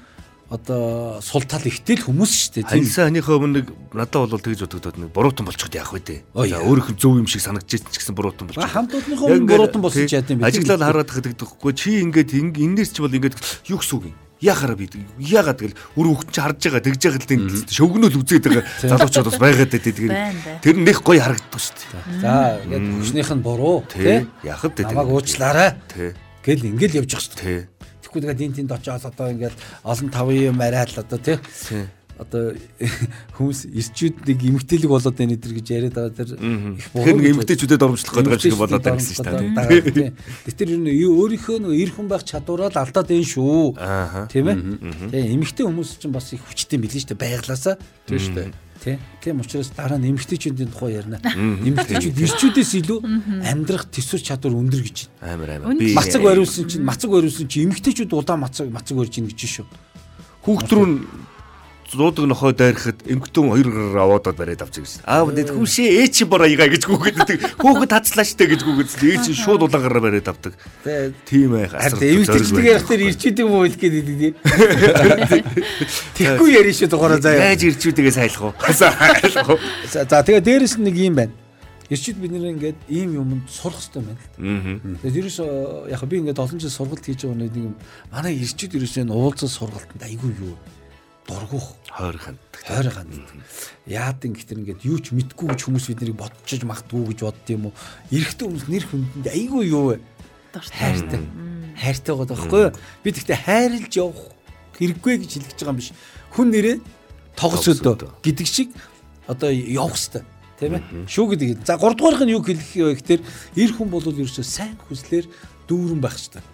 S5: одоо сул тал ихтэл хүмүүс шүү дээ тийм
S6: Ханьсаа ханийхаа өмнө нэг надад бол тэгж бодогдоод нэг буруутан болчиход яах вэ дээ. За
S5: яа.
S6: өөрөөх нь зөв юм шиг санагдаж ч гэсэн буруутан болчих.
S5: хамт олонныхоо өмнө буруутан болсон ч яа гэм бэ
S6: Ажиглал хараад тахдаг чи ингээд ин- энээс ч бол ингээд юу гэсэн үг юм. Яхаараа би яагаад тэгэл үр хөвгт чи харж байгаа тэгж байгаа л тийм шөвгнөл үзээд байгаа залуучууд бас байгаад дээ тэгээд тэр нэх гоё харагддаг шүү дээ.
S5: за ингээд хүчнийх нь буруу
S6: Тий. Яхад дээ.
S5: намайг уучлаарай
S6: Тий.
S5: гэл ингээл явж явах шүү
S6: Тий.
S5: Тэгэхгүй тэгээд энэ тэнд очиод одоо ингээд олон тавын юм арай л одоо тий. Одоо хүмүүс ирчүүд нэг эмгтээлэг болоод байна эдэр гэж яриад байгаа тэр их
S6: нэг
S5: гэж
S6: эмгтээчүүдэд оромжлох гэдэг шиг болоод байгаа гэсэн шүү дээ.
S5: дээ. Тэр ер нь өөрийнхөө нэг эр хүн байх чадвараа л алдаад байна шүү. Тийм ээ. Тэгээ эмгтээ хүмүүс чинь бас их хүчтэй шүү дээ байглаасаа.
S3: Тийм шүү
S5: Тий. Тийм учраас дараа нь эмгтээчүүдийн тухай ярина. Эмгтээчүүд ирчүүдээс илүү амьдрах төсвөр чадвар өндөр гэж байна.
S6: Амар амар. Би
S5: Мацаг бариулсан чинь мацаг бариулсан чинь эмгтээчүүд удаан мацаг мацаг барьж ийн гэж шүү.
S6: хүүхд рүү нь зуудаг нохой дайрахад эмгтэн хоёр гараар аваадад бариад авчих гэсэн. Аав нэт хүшээ ээ чи бороо яга гэж гүгэддэг. Хүүхэд тацлаа штэ гэж гүгэдсэн. Ээ чи шууд улаан гараар бариад авдаг. Тийм байх.
S5: Харин эмгтээчдэг ярих тэр ирчүүдийн муу хэлэх гээд идэв. Тэгхгүй ярина шүү дугаараа заяа.
S6: Яаж ирчүүдээс айлах уу? Айлах уу?
S5: За тэгээ дээрэс нэг юм байна. Ирчүүд бид нэр ингээд ийм юмд сурах хэрэгтэй байна л.
S6: Аа.
S5: Тэгээд ерөөс яг би ингээд олон жил сургалт хийж байгаа нэг юм манай ирчүүд ерөөс энэ уулзал сургалтанд айгүй юу дургух
S6: Хойр ханд.
S5: хойр ханд. Яад ингэхтэр ингээд юу ч мэдгүй гэж хүмүүс биднийг бодчих магадгүй гэж бодд юм уу? Эрэхтэй хүмүүс нэр хүндэнд айгүй юу вэ? хайртай. Хайртай байгаа байхгүй? Би тэгтээ хайрлж явах хэрэггүй гэж хэлж байгаа юм биш. Хүн нэрээ тогс өдөө гэдэг шиг одоо явах хэвээр тийм ээ. Шүү гэдэг. За 3 дугаарх нь юу хэлэх вэ гэхээр эр хүн бол ерөөсөө сайн хүслээр дүүрэн байх хэвээр.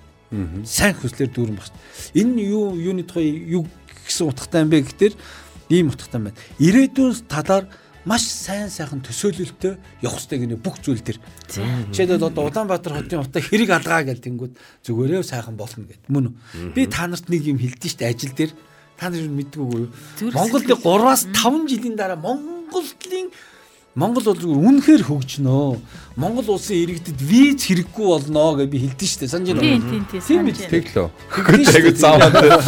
S5: Сайн хүслээр дүүрэн байх. Энэ юу юуны тухай юу гэсэн утгатай юм бэ гэхээр ийм утгатай байна. Ирээдүйн талаар маш сайн сайхан төсөөлөлтөй явах хэрэгтэй гэнэ бүх зүйл төр. Жишээлбэл одоо Улаанбаатар хотын утаа хэрэг алгаа гэл тэнгүүд зүгээрээ сайхан болно гэд. Мөн үү? Би та нарт нэг юм хэлдэж штэ ажил дээр та нар юу мэддэггүй юу? Монголд 3-аас 5 жилийн дараа Монголын Монгол бол зүгээр үнэхээр хөгжнөө. Монгол улсын иргэдэд виз хэрэггүй болноо гэж би хэлдэж штэ. Санаж байна.
S4: тийм тийм.
S5: Биз. Тэгдэж штэ.
S3: Айгу заавал.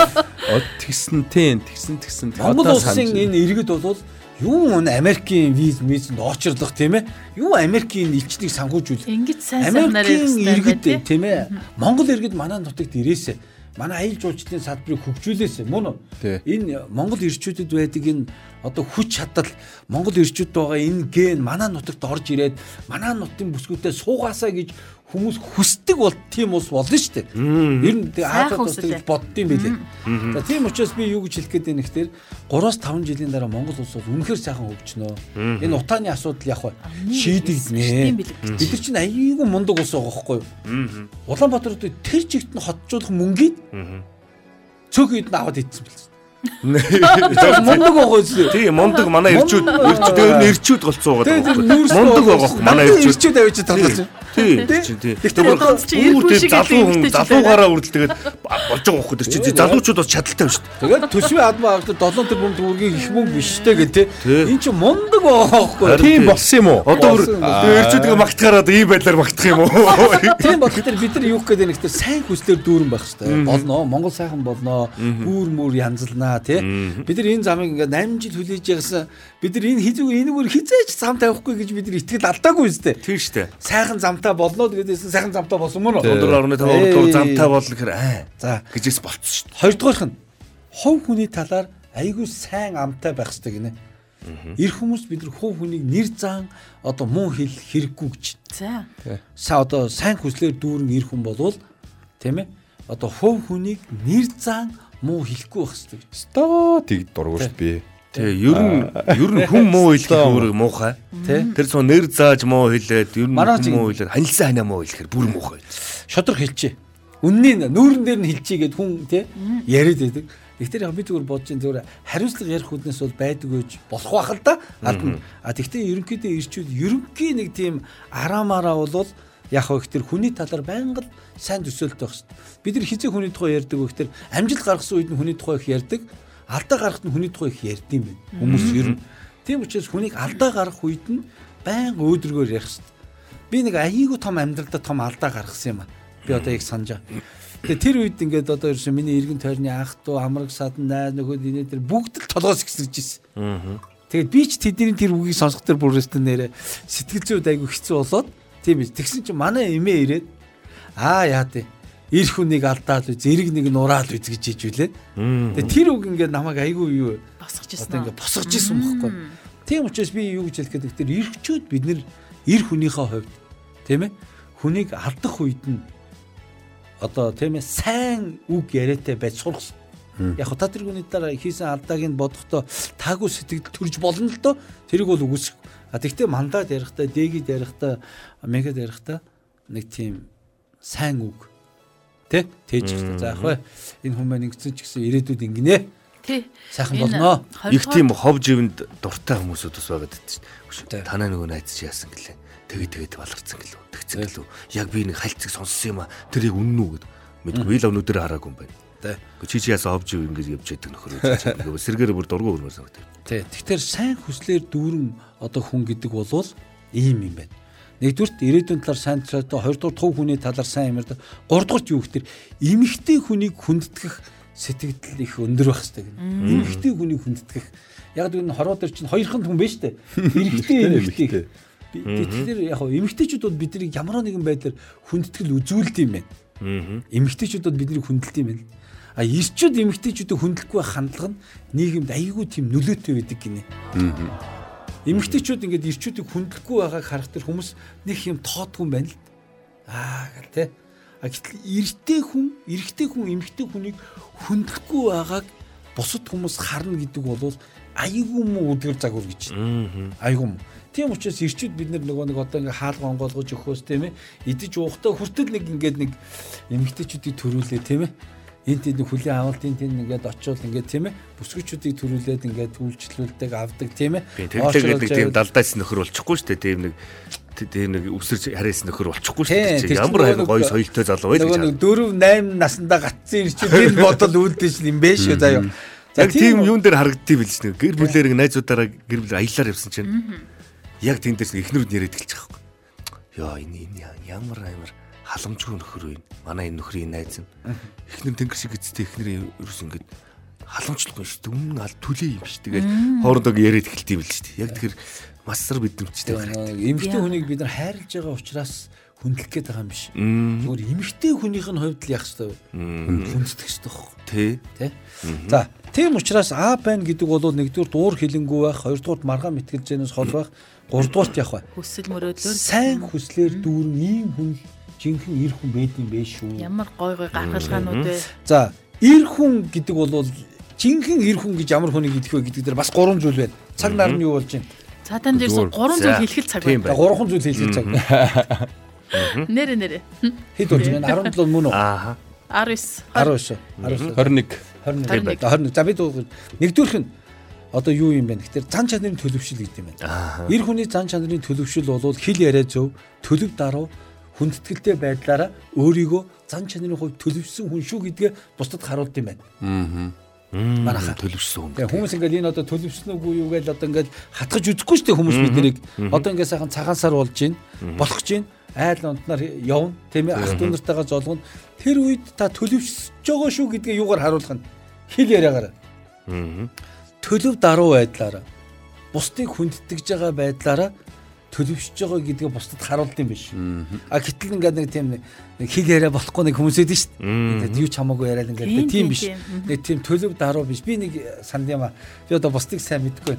S3: Од тэгсэн тийм тэгсэн тэгсэн.
S5: Монгол улсын энэ иргэд бол юу н Америкийн виз визэнд очирлох тийм ээ. Юу Америкийн элчнийг санхүүжүүл.
S4: Ингэж сайн сайхнаар
S5: Америкийн иргэд тийм ээ. Монгол иргэд манай нутагт ирээсэ. Манай аял жуулчлалын салбарыг хөгжүүлээсэ мөн үү? Энэ Монгол ирчүүдэд байдаг энэ одоо хүч чадал Монгол ирчүүд байгаа энэ ген манай нутагт орж ирээд манай нутгийн бүсгүүтээ суугаасаа гэж хүмүүс хүсдэг бол тийм ус болно шүү дээ. Ер нь Азад
S4: хүсэл.
S5: тэгж боддсон байлээ. За тийм учраас би юу гэж хэлэх гээд байна гэхээр 3-5 жилийн дараа Монгол улс бол үнэхээр сайхан хөгжнө. Энэ утааны асуудал яг ба
S4: шийдэгднэ.
S5: шийдэгднэ. Бид нар чинь аяйгүй мундаг улс байгаа байхгүй юу? Улаанбаатар хотод тэр чигт нь хотжуулах мөнгийг цөөхөд нь аваад идсэн бэлсэн. Мундаг байгаа зү.
S6: Тийм мундаг манай ирчүүд ирчүүд ер нь ирчүүд голцоо
S5: Тэгээд
S6: байгаа. Мундаг байгаа хөө манай ирчүүд.
S5: ирчүүд авчиж
S6: тийм.
S4: Гэхдээ бодоод чи ирэх шиг
S6: залуу хүн залуугаараа үрдэл тэгээд болж байгаа хөө тэр чи залуучууд бас чадaltaй байна шүү дээ.
S5: Тэгээд төсвийн адмаа аваад 7 тэрбум төгрөгийн их мөнгө биш те.
S6: Тий.
S5: Энд чи мундаг байгаа байхгүй.
S3: Тийм болсон юм уу?
S6: Одоо бүр тэр ирчүүдгээ магтахаараа одоо ийм байдлаар магтах юм уу?
S5: Тийм болох тэр бид нар юу гэдэг нэг тэр сайн хүслээр дүүрэн байх хэрэгтэй. Болно. Монгол сайхан болно. Гүүр мүр янзлнаа тий. Бид нар энэ замыг ингээд 8 жил хүлээж ягсан. Бид нар энэ хизүү энэгээр хизээч зам тавихгүй гэж бид нар итгэл алдаагүй үстэй.
S6: Тийм дээ.
S5: Сайхан замтай болно гэдээсэн сайхан замтай болсон мөн үү?
S6: 4.5
S5: Ээ.
S6: дугаар замтай болно гэхээр аа.
S5: За
S6: гэжээс болцсон дээ.
S5: Хоёрдугаарх нь хов хүний талаар айгүй сайн амтай байх хэрэгтэй гинэ. Ир хүмүүс бид нар хов хүнийг нэр зан одоо муу хэл хэрэггүй гэж.
S4: За.
S5: Са одоо сайн хүслээр дүүрэн ир хүн болвол тийм ээ одоо хов хүнийг нэр зан муу хэлэхгүй байх хэрэгтэй.
S3: Стоо тэг дээ би.
S6: Тэгээ ер нь ер нь хүн муу хэлэх өөрөг муухай.
S5: Тэ?
S6: Тэр цоо нэр зааж муу хэлээд ер нь муу хэлээд ханилсан ханаа муу хэлэхээр бүр муухай.
S5: Шодрох хэлчээ. Үнний нүүрэн дээр нь хэлчээ гэд хүн тий яриад байдаг. Гэхдээ яг би зүгээр бодож ин зүгээр хариуцлага ярих хүднээс бол байдаг гэж болох байх л да. А тэгвэл ерөнхийдөө ирчүүд ерөнхий нэг тийм араамаараа болвол яг хөө ихтер хүний талаар байнга сайн төсөөлт байх шүү. Бид нар хизээ хүний тухай ярьдаг вэ ихтер амжилт гаргасан үед нь хүний тухай их ярьдаг. Алдаа гарахад нь хүний тухай их ярьдсан байна. Хүмүүс ер нь. Тийм учраас хүнийг алдаа гарах үед нь байнга өөдрөгөөр ярих шүү. Би нэг аяйгуу том амьдралдаа том алдаа гаргасан юм аа. Би одоо яг санджаа. Тэгээ тэр үед ингээд одоо ерөөсөн миний эргэн тойрны ах トゥ амраг садан найз нөхөд инээ тэр бүгд л толгоос ихсэрж ирсэн. Тэгээд би ч тэдний тэр үгийг сонсох тэр бүрээстэй нэрэ сэтгэл зүйд айгу хэцүү болоод тийм биз. Тэгсэн чинь манай эмээ ирээд аа яа тий. Ир хүнийг алдаал үз, эрг нэг нураал үз гэж хийж үлээ. Тэгээ тэр үг ингээд намайг айгу юу
S4: Босгож ирсэн.
S5: одоо ингээд босгож исэн байхгүй. Тийм учраас би юу гэж хэлэх гэдэг тэр эргчүүд бид нэр эр хүнийхээ хувьд тийм ээ хүнийг алдах үед нь одоо тийм ээ сайн үг яриатай байж сурах. Яг та тэр хүний дараа хийсэн алдааг нь бодохдоо таагүй сэтгэл төрж болно л доо тэрийг бол үгүйсэх. А тэгтээ мандаад ярихдаа, дээгэд ярихдаа, мегад ярихдаа нэг тийм сайн үг тэ тээж хэрэгтэй. За яг бай энэ хүмүүс маань ингэсэн ч гэсэн ирээдүйд ингэнэ.
S4: Тий.
S5: Сайхан болно.
S6: Их тийм хов живэнд дуртай хүмүүсүүд бас байгаад дээ. Танаа нөгөө найз чи яасан гэлээ. Тэгээд тэгээд баларцсан гэлөө. Тэгсэн гэлөө. Яг би нэг хальцыг сонссон юм а. Тэрийг үнэн үү гэд. Мэдгүй л өнөөдөр хараагүй юм байна.
S5: Тэ.
S6: Чи чи яасан хов жив ингэж явж яадаг нөхөр. Ингээ сэргээр бүр дургу өрмөр санагдав.
S5: Тий. Тэгэхээр сайн хүслээр дүүрэн одоо хүн гэдэг болвол ийм юм байна. Нэгдүгürt ирээдүйн талаар сайн талаар хоёрдугаар тув хүний талаар сайн юм ярьдаг. Гуравдугаарт юу гэхээр эмэгтэй хүнийг хүндэтгэх сэтгэл их өндөр байх хэрэгтэй гэнэ. Эмэгтэй хүнийг хүндэтгэх. Яг энэ хороо дээр чинь хоёрхан хүн байна шүү дээ. Эмэгтэй. Би- Тэгэхээр яг эмэгтэйчүүд бол биднийг ямар нэгэн байдлаар хүндэтгэл үзүүлд юм байна. Эмэгтэйчүүд бол биднийг хүндэлт юм байна. А ирчүүд эмэгтэйчүүдийг хүндлэхгүй байх хандлага нь нийгэмд аягүй тийм нөлөөтэй байдаг гинэ. Эмэгтэйчүүд ингээд ирчүүдийг хүндлэхгүй байгааг харах тэр хүмүүс нэг юм тоодгүй юм байна л. Аа гэл те. А гэтэл эрэгтэй хүн, эрэгтэй хүн эмэгтэй хүнийг хүндлэхгүй байгааг бусад хүмүүс харна гэдэг бол аягүй муу үдгэр загвар гэж. Аягүй муу. Тийм учраас ирчүүд бид нар нөгөө нэг одоо ингээ хаалга онгоолгож өгөхөөс тийм ээ идэж уухтаа хүртэл нэг ингээд нэг эмэгтэйчүүдийг төрүүлээ тийм ээ энд тэнд хүлийн авалтын тэнд ингээд очиод ингээд тийм ээ бүсгүйчүүдийг төрүүлээд ингээд үйлчлүүлдэг авдаг тийм ээ
S6: тэнтэй гэдэг тийм далдаас нөхөр болчихгүй шүү дээ. Тийм нэг тийм нэг өсөрч харьяас нөхөр болчихгүй шүү
S5: Тийм,
S6: дээ. Ямар
S5: нөгөө
S6: гоё соёлтой залуу байл
S5: нөгөө
S6: гэж.
S5: нэг 4 8 наснда гацсан ирчүүд энэ бодол үүдэж юм бэ шүү заяа.
S6: Яг тийм юун дээр харагддгийг билж нэг гэр бүлээр нэг найзуудаараа гэр бүлээр аялаар явсан чинь яг тэндээс эхэлж байгаа юм. Йоо энэ энэ ямар амар халамжгүй нөхөр вэ? Манай энэ нөхрийн найз нь. Эхнэр тэнгэр шиг эцтэй эхнэр ерөөс ингэж халамжлахгүй шүү. Өмнө аль түлээ юм шүү. Тэгээд хоорондоо яриад эхэлтий билж шүү. Яг тэгэхээр масар бидэмчтэй байх.
S5: эмэгтэй хүнийг бид нар хайрлаж байгаа учраас хүндлэх гээд байгаа юм биш. Зүгээр эмэгтэй хүнийх нь хувьд л яах ёстой вэ? Хүндэх ёстой байхгүй.
S6: Тэ.
S5: Тэ? За, тийм учраас А байна гэдэг бол нэгдүгээр дуур хилэнгүй байх, хоёрдугаар маргаан мэтгэлжэнээс хол байх, гуравдугаарт яах вэ?
S4: Хүсэл мөрөөдлөөр
S5: Сайн хүслээр дүүрэн ийм хүн жинхэнэ ир хүн байд юм бэ шүү.
S4: ямар гой гой гаргалгаанууд вэ?
S5: За, ир хүн гэдэг бол жинхэнэ ир хүн гэж ямар хүнийг идэх вэ гэдэг дээр бас гурван зүйл байна. Цаг нар нь юу болж байна?
S4: Цаатан дээрс
S6: Зүгээр.
S4: гурван зүйл хэлэх цаг байна.
S5: Гурван зүйл хэлэх цаг.
S4: Нэрэ нэрэ.
S5: Хэд болж байна? 17 мөн үү?
S6: Ааха.
S4: 19
S5: 19 19
S3: 21
S5: 21 21 за бид нэгдүгüрх нь одоо юу юм бэ гэхээр зан чанарын төлөвшил гэдэг юм байна. Эр хүний зан чанарын төлөвшил бол хэл яриа зөв, төлөв даруй, хүндэтгэлтэй байдлаараа өөрийгөө зан чанарын хувьд төлөвшсөн хүн шүү гэдгээ бусдад харуулд юм байна. Аа. Манайха
S6: төлөвшсөн хүн.
S5: Тэгээ хүмүүс ингээд энэ одоо төлөвшсөн үгүй юу гэж одоо ингээд хатгаж үзэхгүй шүү дээ хүмүүс биднийг. Одоо ингээд сайхан цагаан сар болж гин, болох гин, айл унтнаар явна, тийм ээ, ах дүү нартайгаа золгоно. Тэр үед та төлөвшөж байгаа шүү гэдгээ юугаар харуулах нь хэл яриагаар. Төлөв даруй байдлаараа бусдыг хүндэтгэж байгаа байдлаараа төлөвшөж байгаа гэдгээ бусдад харуулд юм биш. А гэтэл ингээд нэг тийм нэг хэл яриа болохгүй нэг хүмүүс идэв шүү дээ. Тэгээд юу ч хамаагүй яриад ингээд
S4: Тийм,
S5: биш. Нэг тийм төлөв даруй биш. Би нэг санд юм аа. Би одоо бусдыг сайн мэдгүй.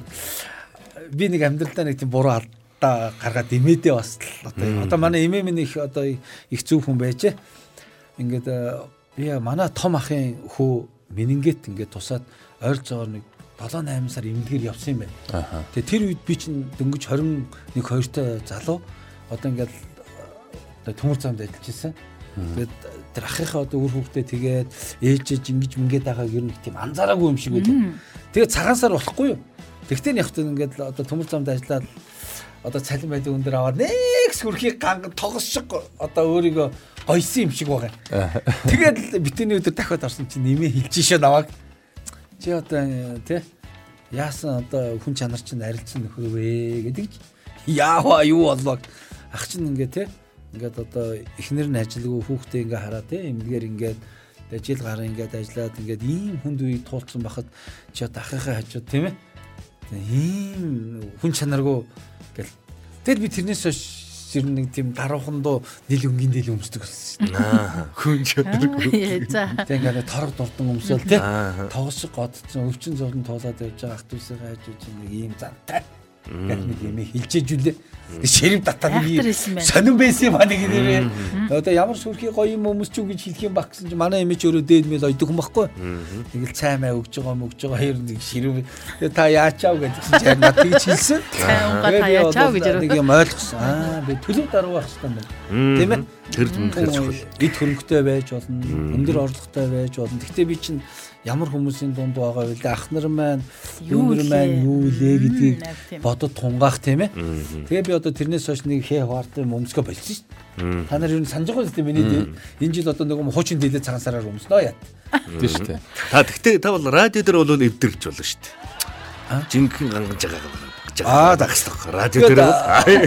S5: Би нэг амьдралдаа нэг тийм буруу алдаа гаргаад имээдээ бас л одоо одоо манай эмээ минь их одоо их зөв хүн байжээ. Ингээд э, би манай том ахын хүү менингет ингээд тусаад ойролцоогоор нэг 7 8 сар эмнэлгээр явсан юм байна. Тэгээ тэр үед би чинь дөнгөж 21 2 та залуу одоо ингээд одоо төмөр замд ажиллаж ирсэн. Тэгээд тэр ахыхаа одоо үр хүүхдээ тэгээд ээжэж ингэж мингээд байгааг ер нь тийм анзаараагүй юм шиг байлаа. Тэгээд цагаан сар болохгүй юу? Тэгтээ хөтөн ингээд одоо төмөр замд ажиллаад одоо цалин байдаг өндөр аваад нэгс хөрхийг ганган тогсшиг одоо өөрийгөө гойсон юм шиг байгаа. Тэгээд битээний өдөр дахиад орсон чинь нэмээ хилж шээ наваг. Чи одоо тий яасан одоо хүн чанар чинь арилсан нөхөр вэ гэдэг чи яава юу болоо ах чинь ингээ тий ингээд одоо эхнэр нь ажилгүй хүүхдээ ингээ хараа тий эмнэлгээр ингээд тэгээ жил гараа ингээд ажиллаад ингээд ийм хүнд үе туулсан байхад чи одоо ахыхаа хажууд тийм ээ. Ийм хүн чанаргүй гэл. Тэгэл би тэрнээс хойш ер нь нэг тийм даруухандуу нил өнгийн дил өмсдөг болсон шүү дээ.
S6: Аа. Хүн чанаргүй.
S4: За.
S5: Тэг ингээд торог дурдан өмсөөл тий тоосог годцсон өвчин зурдан туулаад байж байгаа ах дүүсээ хайж үж нэг ийм зантай. Гэт нэг юм хилчээж үлээ. Ширэв татаад нэг
S4: байна.
S5: сонирн байсан юм аа нэг нэрээ. Одоо ямар сүрхий гоё юм өмсч үү гэж хэлэх юм баг гэсэн чинь манай эмэж өөрөө дээд мэл ойдог хүн байхгүй. Тэгэл цаймаа өгж байгаа мөгж байгаа хоёр нэг. Тэгээ та яачаав гэсэн чинь харин над тийч хэлсэн.
S4: Цай унгаа та
S5: би
S4: яачаа
S5: одоо
S4: гэж
S5: нэг юм ойлгосон. Аа би төлөв даруй байх хэрэгтэй юм байна. Тийм ээ.
S6: Тэр үнэхээр чухал.
S5: Эд хөрөнгөтэй байж болно, өндөр орлоготой байж болно. Гэхдээ би чинь ямар хүмүүсийн дунд байгаа вэ? Ах нар маань, дүүнэр маань юу лээ гэдгийг бодод тунгаах тийм ээ. Тэгээ би одоо тэрнээс хойш нэг хээ хваартай өмсгөө болсон шүү дээ. Та нар юу санаж байгаа юм миний дээ. Энэ жил одоо нэг юм хуучин дилээ цагаан сараар өмснөө яа.
S3: Тийм шүү дээ.
S6: Та тэгтээ та бол радио дээр бол эвдэрч болно шүү дээ. Жинхэнэ гангаж байгаа гэж
S5: Аа,
S6: шүү. Радио дээр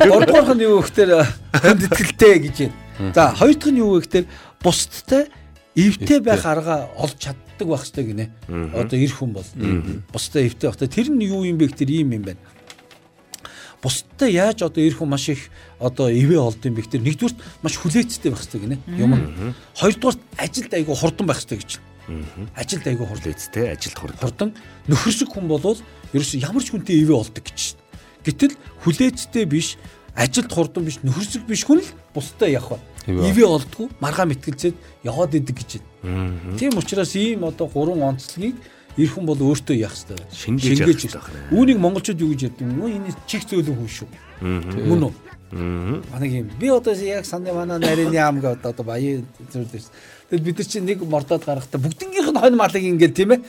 S6: бол
S5: нь юу гэхээр хонд итгэлтэй гэж байна. За хоёр дахь нь юу вэ гэхээр бусдтай эвтэй байх арга олж чаддаг байх хэрэгтэй гинэ. Одоо эр хүн бол бусдтай эвтэй байх. Тэр нь юу юм бэ гэхээр ийм юм байна. Бусдтай яаж одоо эр хүн маш их одоо ивэ олд юм бэ гэхээр нэгдүгürt маш хүлээцтэй байх хэрэгтэй гинэ. Юм. Хоёрдугаарт ажилд айгу хурдан байх хэрэгтэй гэж. Ажилд айгу хурдан
S6: хүлээцтэй ажилд хурд.
S5: хурдан нөхөрсөг хүн болвол ерөөсөө ямар ч хүнтэй ивэ олдог гэж. Гэтэл хүлээцтэй биш, ажилд хурдан биш, нөхөрсөг биш хүн л бусдаа явах ба.
S3: Ивэ
S5: олдгүй маргаа мэтгэлцээд яваад идэг гэж байна. Тийм учраас ийм одоо гурван онцлогийг эр хүн бол өөртөө яах хэрэгтэй.
S6: Шингээж явах хэрэгтэй байна.
S5: Үүнийг монголчууд юу гэж ярьдаг юм? Энэ чих зөөлөн хүн шүү. Мөн үү? Манайг юм. Би одоо яг санд манай нарийн яам гэдэг одоо баян зүйл дэс. Тэгэл бид нар чинь нэг мордоод гарахтаа бүгднгийнх нь хонь малыг ингээл тийм ээ.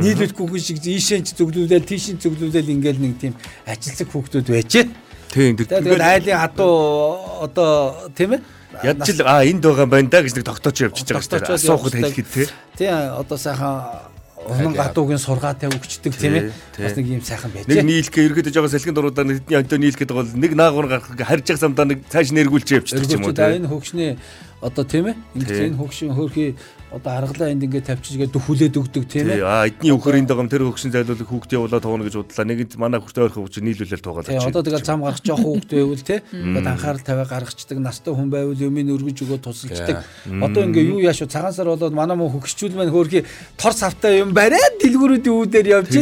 S5: Нийлүүлэхгүй шиг ийшээ ч зөвлүүлээл тийшээ зөвлүүлээл ингээл нэг тийм ажилсаг хүүхдүүд байжээ.
S6: Тийм
S5: Тэгээд айлын хатуу одоо тийм ээ.
S6: Яд ч л а энд байгаа юм байна да гэж нэг тогтооч явчихж байгаа шүү дээ. Асуухад хэлэхэд тий.
S5: Тийм одоо сайхан унан гадуугийн сургаатай өгчдөг тийм ээ.
S6: Тий,
S5: Бас
S6: тий.
S5: нэг юм сайхан
S6: Нэг
S5: байжээ.
S6: нийлхээ ерөөдөө жоо салхин дуруудаа хэдний онтой нийлхэд бол нэг наагур гарах харж байгаа самдаа нэг цааш нэргүүлж явчихдаг юм уу
S5: Эргүүлчихэд
S6: тий.
S5: энэ хөгшний одоо тийм ээ. Ингэж
S6: Тий.
S5: энэ хөгшин хөөрхий одоо аргалаа энд ингээд тавьчихгээд дөхүүлээд өгдөг тийм
S6: Тий,
S5: ээ.
S6: а эдний байгаа юм тэр хөгшин зайлуулах хүүхд явуулаа тоогно гэж бодлоо. Нэгэнд манай хүүхдээ ойрхон хүүч нийлүүлэл туугаад
S5: Тий, одоо тэгэл зам гарах жоох хүүхд байвал тий. Ингээд анхаарал тавиа гаргацдаг, настай хүн байвал юмыг өргөж өгөө тусалцдаг. Одоо ингээ юу яаш? Цагаан сар болоод манай мөн хөгшчүүл маань хөөрхий тор савтай юм бариад дэлгүүрүүдийн үүдээр явж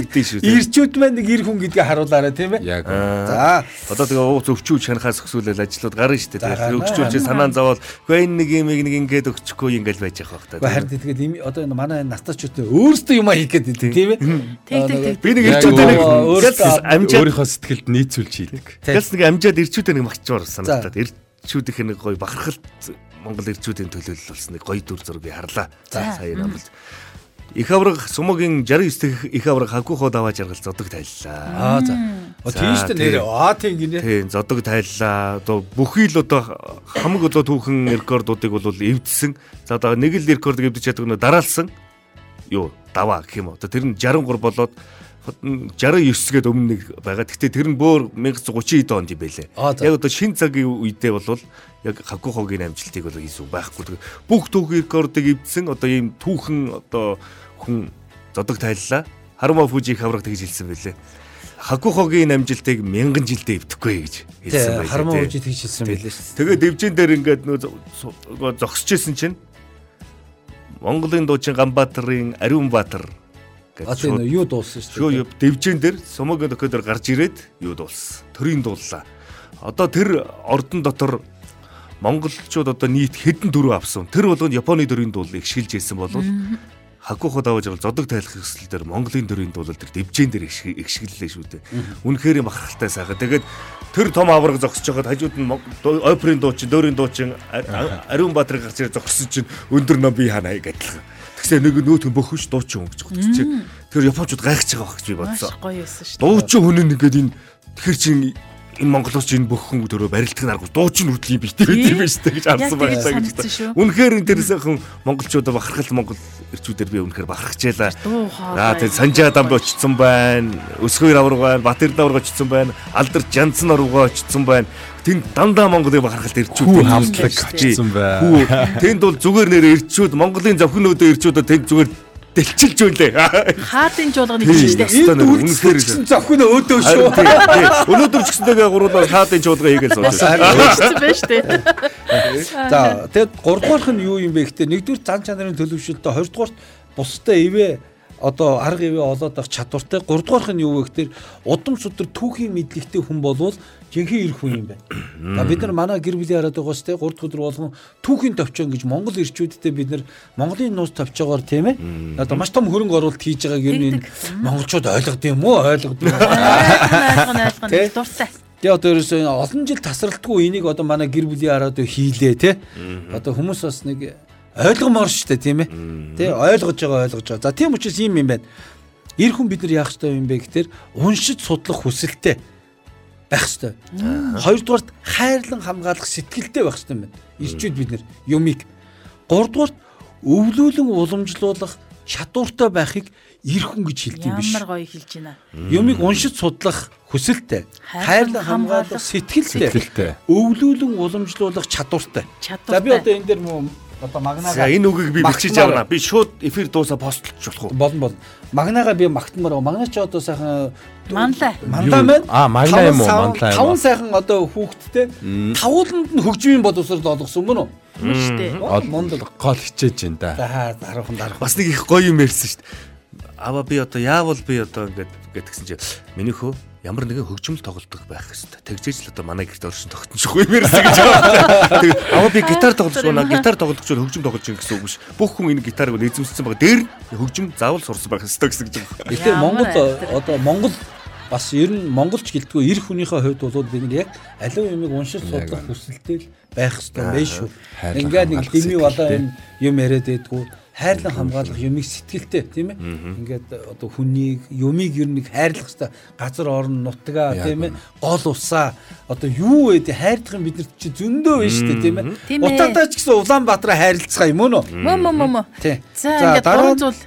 S5: ирчүүд маань нэг ир хүн гэдгээ харуулаарай тийм ээ. За
S6: Одоо тэгээ ууц өвчүүл шанахаас өсвөлэл ажлууд гарна шүү дээ. Чи санаан зовоод үгүй энэ нэг юм нэг ингээд өгчихгүй ингээл байж байгаа байх та.
S5: Харин тэгээд одоо энэ манай настачууд өөрсдөө юм хийх гээд байдаг тийм ээ.
S4: Тэг тэг тэг.
S6: Би нэг ирчүүдээ нэг амжаад
S3: Өөрийнхөө сэтгэлд нийцүүлж хийдэг.
S5: Тий.
S6: гэлс нэг амжаад ирчүүдээ нэг магчмаар санагдаад ирчүүд их нэг гоё бахархалт Монгол ирчүүдийн төлөөлөл болсон нэг гоё дүр зургийг харлаа. За сая намлж. Их авраг сумогийн 69 дэх их авраг хагуухоо даваа жаргал зодог тайллаа.
S5: Аа за. Шүү дээ нэр. Аа тийм гинэ.
S6: Тийм зодог тайллаа. Одоо бүхий л одоо хамаг одоо түүхэн рекордуудыг бол эвдсэн. За одоо нэг л рекорд эвдэж чаддаг нь дараалсан. Юу даваа гэх юм уу. Тэр нь 63 болоод 69-гээд өмнө нэг байгаа. Гэхдээ тэр нь бөөр 1930 онд юм байлээ. Яг одоо шин цагийн үедээ бол яг хагухогийн амжилтыг бол хийсэн байхгүй. Бүх түүх рекордыг эвдсэн одоо ийм түүхэн одоо хүн зодог тайллаа. Харума Фужи их авраг тэгж хэлсэн байлээ. Хагухогийн амжилтыг мянган жилдээ эвдэхгүй гэж хэлсэн байлээ.
S5: Хармаа үжид хийж хэлсэн байлээ шүү.
S6: Тэгээд дэвжэн дээр ингээд нөө зогсчихсэн чинь Монголын дуучин Ганбаатарын Ариун Баатар шууд
S5: юу дууссан шүү.
S6: шөө юу дэвжэн дээр сумаг нөхөдөр гарч ирээд юу дуулсан. Төрийн дууллаа. Одоо тэр ордон дотор монголчууд одоо нийт хэдэн төрөө авсан. Тэр болгонд Японы төрийн дуулыг шилж ирсэн Хакухо даваж байгаа зодог тайлах хэсэл дээр Монголын төрийн дуулал тэр дэвжэн дээр ихшгэллээ шүү дээ. Үнэхээр бахархалтай сайхан. Тэгээд тэр том авраг зогсож байгаад хажууд нь оперын дуучин, дөөрийн дуучин Ариун Баатар гарч ирээд зогссон чинь өндөр ном би хана адилхан. Тэгсээ нэг нөөтөн бөхөж дуучин бодчих чи. Тэр японочууд гайхаж байгаа байх гэж би бодсон. Дуучин хүн нь ингээд энэ тэгэхэр чин энэ монголоос энэ бүх хүн төрөө барилдах нь аргагүй дуучин хүртэл юм битээ
S4: Тийм.
S6: юм дээ гэж харсан
S4: тэгж
S6: гэж. Үнэхээр энэ тэрсэхэн монголчуудаа бахархал монгол ирчүүдээр би үнэхээр
S4: хоолой.
S6: Аа тэр Санжаа дамд очсон байна. Өсгөр авраг байна. Батэр давраг очсон байна. Алдар Жанцсан орвоо очсон байна. Тэнд дандаа монголын бахархалт ирчүүд
S3: хамтлаг очсон байна.
S6: Тэнд бол зүгээр нэр ирчүүд монголын зөвхөнөөдөө ирчүүдээ тэнд зүгээр дэлчилж байлээ.
S4: Хаадын жуулганы
S6: Тийм.
S4: хийж дээ.
S6: Ястаа нэр
S5: Үнэхээр
S6: үнэхээр
S5: зохино өөдөө шүү.
S6: Өнөөдөр ч гэсэнтэйгээ гуруулаа хаадын чуулга хийгээл сууж байна.
S4: Хийчихсэн байж тээ.
S5: За тэгэд 3 дугаарх нь юу юм бэ гэхдээ нэгдүгээр зан чанарын төлөвшөлтөд 2 дугаарт бусдаа ивэ одоо арга ивэ олоод авах чадвартай 3 дугаарх нь юу вэ гэхээр удам судар түүхийн мэдлэгтэй хүн болвол жинхэнэ ирэх хүн юм байна. За бид нар манай гэр бүлийн хараад байгаас те 3 дахь өдөр болгон түүхийн товчон гэж Монгол ирчүүдтэй бид нар Монголын нууц товчоогоор тийм ээ. Одоо маш том хөрөнгө оруулалт хийж байгааг ер нь монголчууд ойлгод юм уу? Ойлгод юм Тэ?
S4: айлган дуртай.
S5: Тэгээ одоо ерөөсөө энэ олон жил тасралтгүй энийг одоо манай гэр бүлийн хараад хийлээ те. Одоо хүмүүс бас нэг ойлгомоор штэ тийм ээ. Тэ ойлгож байгаа ойлгож байгаа. За тийм учраас юм юм байна. Ир хүн бид нар яах ёстой юм бэ гэхээр уншиж судлах хүсэлтэй байх ёстой. Хоёрдугаарт хайрлан хамгаалах сэтгэлтэй байх ёстой юм байна. Ирчүүд бид нар юмыг. Гуравдугаарт өвлүүлэн уламжлуулах чадвартай байхыг ир хүн гэж хэлдэг юм биш.
S4: Ямар гоё хэлж байна.
S5: Юмыг уншиж судлах хүсэлтэй, хайрлан хамгаалах сэтгэлтэй, өвлүүлэн уламжлуулах чадвартай. За би одоо энэ дээр муу одоо магнаага
S6: За энэ үгийг би бичиж авна. Би шууд эфир дуусаа постлж болох уу?
S5: болно болно. Магнаага би магтмаар байгаа. Магнаа ч одоо сайхан
S4: Манлай.
S5: мандаа байна.
S3: Аа,
S5: Таван
S3: юм уу? юм уу?
S5: Таван сайхан одоо хүүхэдтэй тавууланд нь хөгжмийн бодосоор олгосон мөн үү?
S4: Мөн шүү дээ.
S5: Мундаг.
S3: гол хичээж байна да.
S5: За дараахан дараахан.
S6: Бас нэг их гоё юм ярьсан шүү дээ. Ава би одоо яавал би одоо ингээд гэтгсэн чи миний хөө ямар нэгэн хөгжмөл тоглодог байх хэвээр. Тэгжээж л одоо манай гэрт оршин тогтношгүй юм ярьсан гэж байгаа. Тэг ава би гитар тоглож байна. Гитар тоглож бол хөгжим тоглож байна гэсэн үг биш. Бүх хүн энэ гитарыг эзэмшсэн байгаа. Дээр хөгжим заавал сурсан байх хэвээр гэсэн гэж.
S5: Тэгэхээр
S4: Ямар
S5: Монгол одоо Монгол бас ер нь монголч гэлтгүй эр хүнийхээ хувьд бол бид нар яг аливаа юмыг уншиж судлах хүсэлтэй л байх хэрэгтэй байх шүү. Ингээд нэг дими болоо юм юм яриад байдгүй хайрлан хамгаалах юмыг сэтгэлтэй тийм ээ. Ингээд одоо хүнийг юмыг ер нь хайрлах хэрэгтэй. Газар орон нутгаа тийм ээ. Гол усаа одоо юу вэ хайрдах юм бид нар чи зөндөө байна шүү дээ тийм ээ.
S4: Тийм ээ.
S5: Утаатай ч гэсэн Улаанбаатараа хайрлцгаа юм уу нөө?
S4: Мөн мөн мөн.
S5: Тий.
S4: За ингээд
S5: дараа
S4: гурван
S5: нь-
S4: зүйл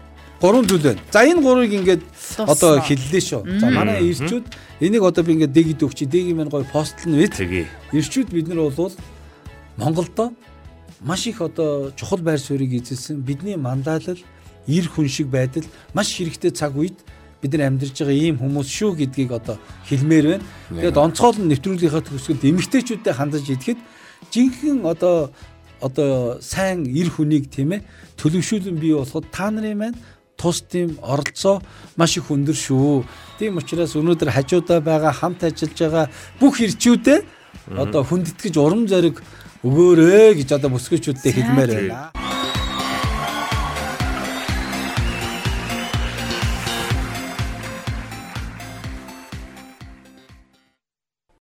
S5: Гурван зүйл байна. За энэ гурвыг ингээд одоо хэллээ шүү. За манай ирчүүд энийг одоо би ингээд дэг өгч дэг юм гоё постлно.
S6: Тэгээ.
S5: Ирчүүд бид нар бол Монголдо маш их одоо чухал байр суурийг эзэлсэн бидний мандаалал ир хүн шиг байдал маш хэрэгтэй цаг үед бид нар амьдарч байгаа ийм хүмүүс шүү гэдгийг одоо хэлмээр байна. Тэгээд онцгой нь нэвтрүүлгийнхаа төгсгөлд эмэгтэйчүүдэд хандаж идэхэд жинхэнэ одоо одоо сайн ир хүнийг тийм ээ төлөвшүүлэн бий болоход та нарын маань тус тийм оролцоо маш их өндөр шүү. Тийм учраас өнөөдөр хажуудаа байгаа хамт ажиллаж байгаа бүх ирчүүдээ одоо хүндэтгэж урам зориг өгөөрэй гэж одоо бүсгүйчүүдтэй хэлмээр байна.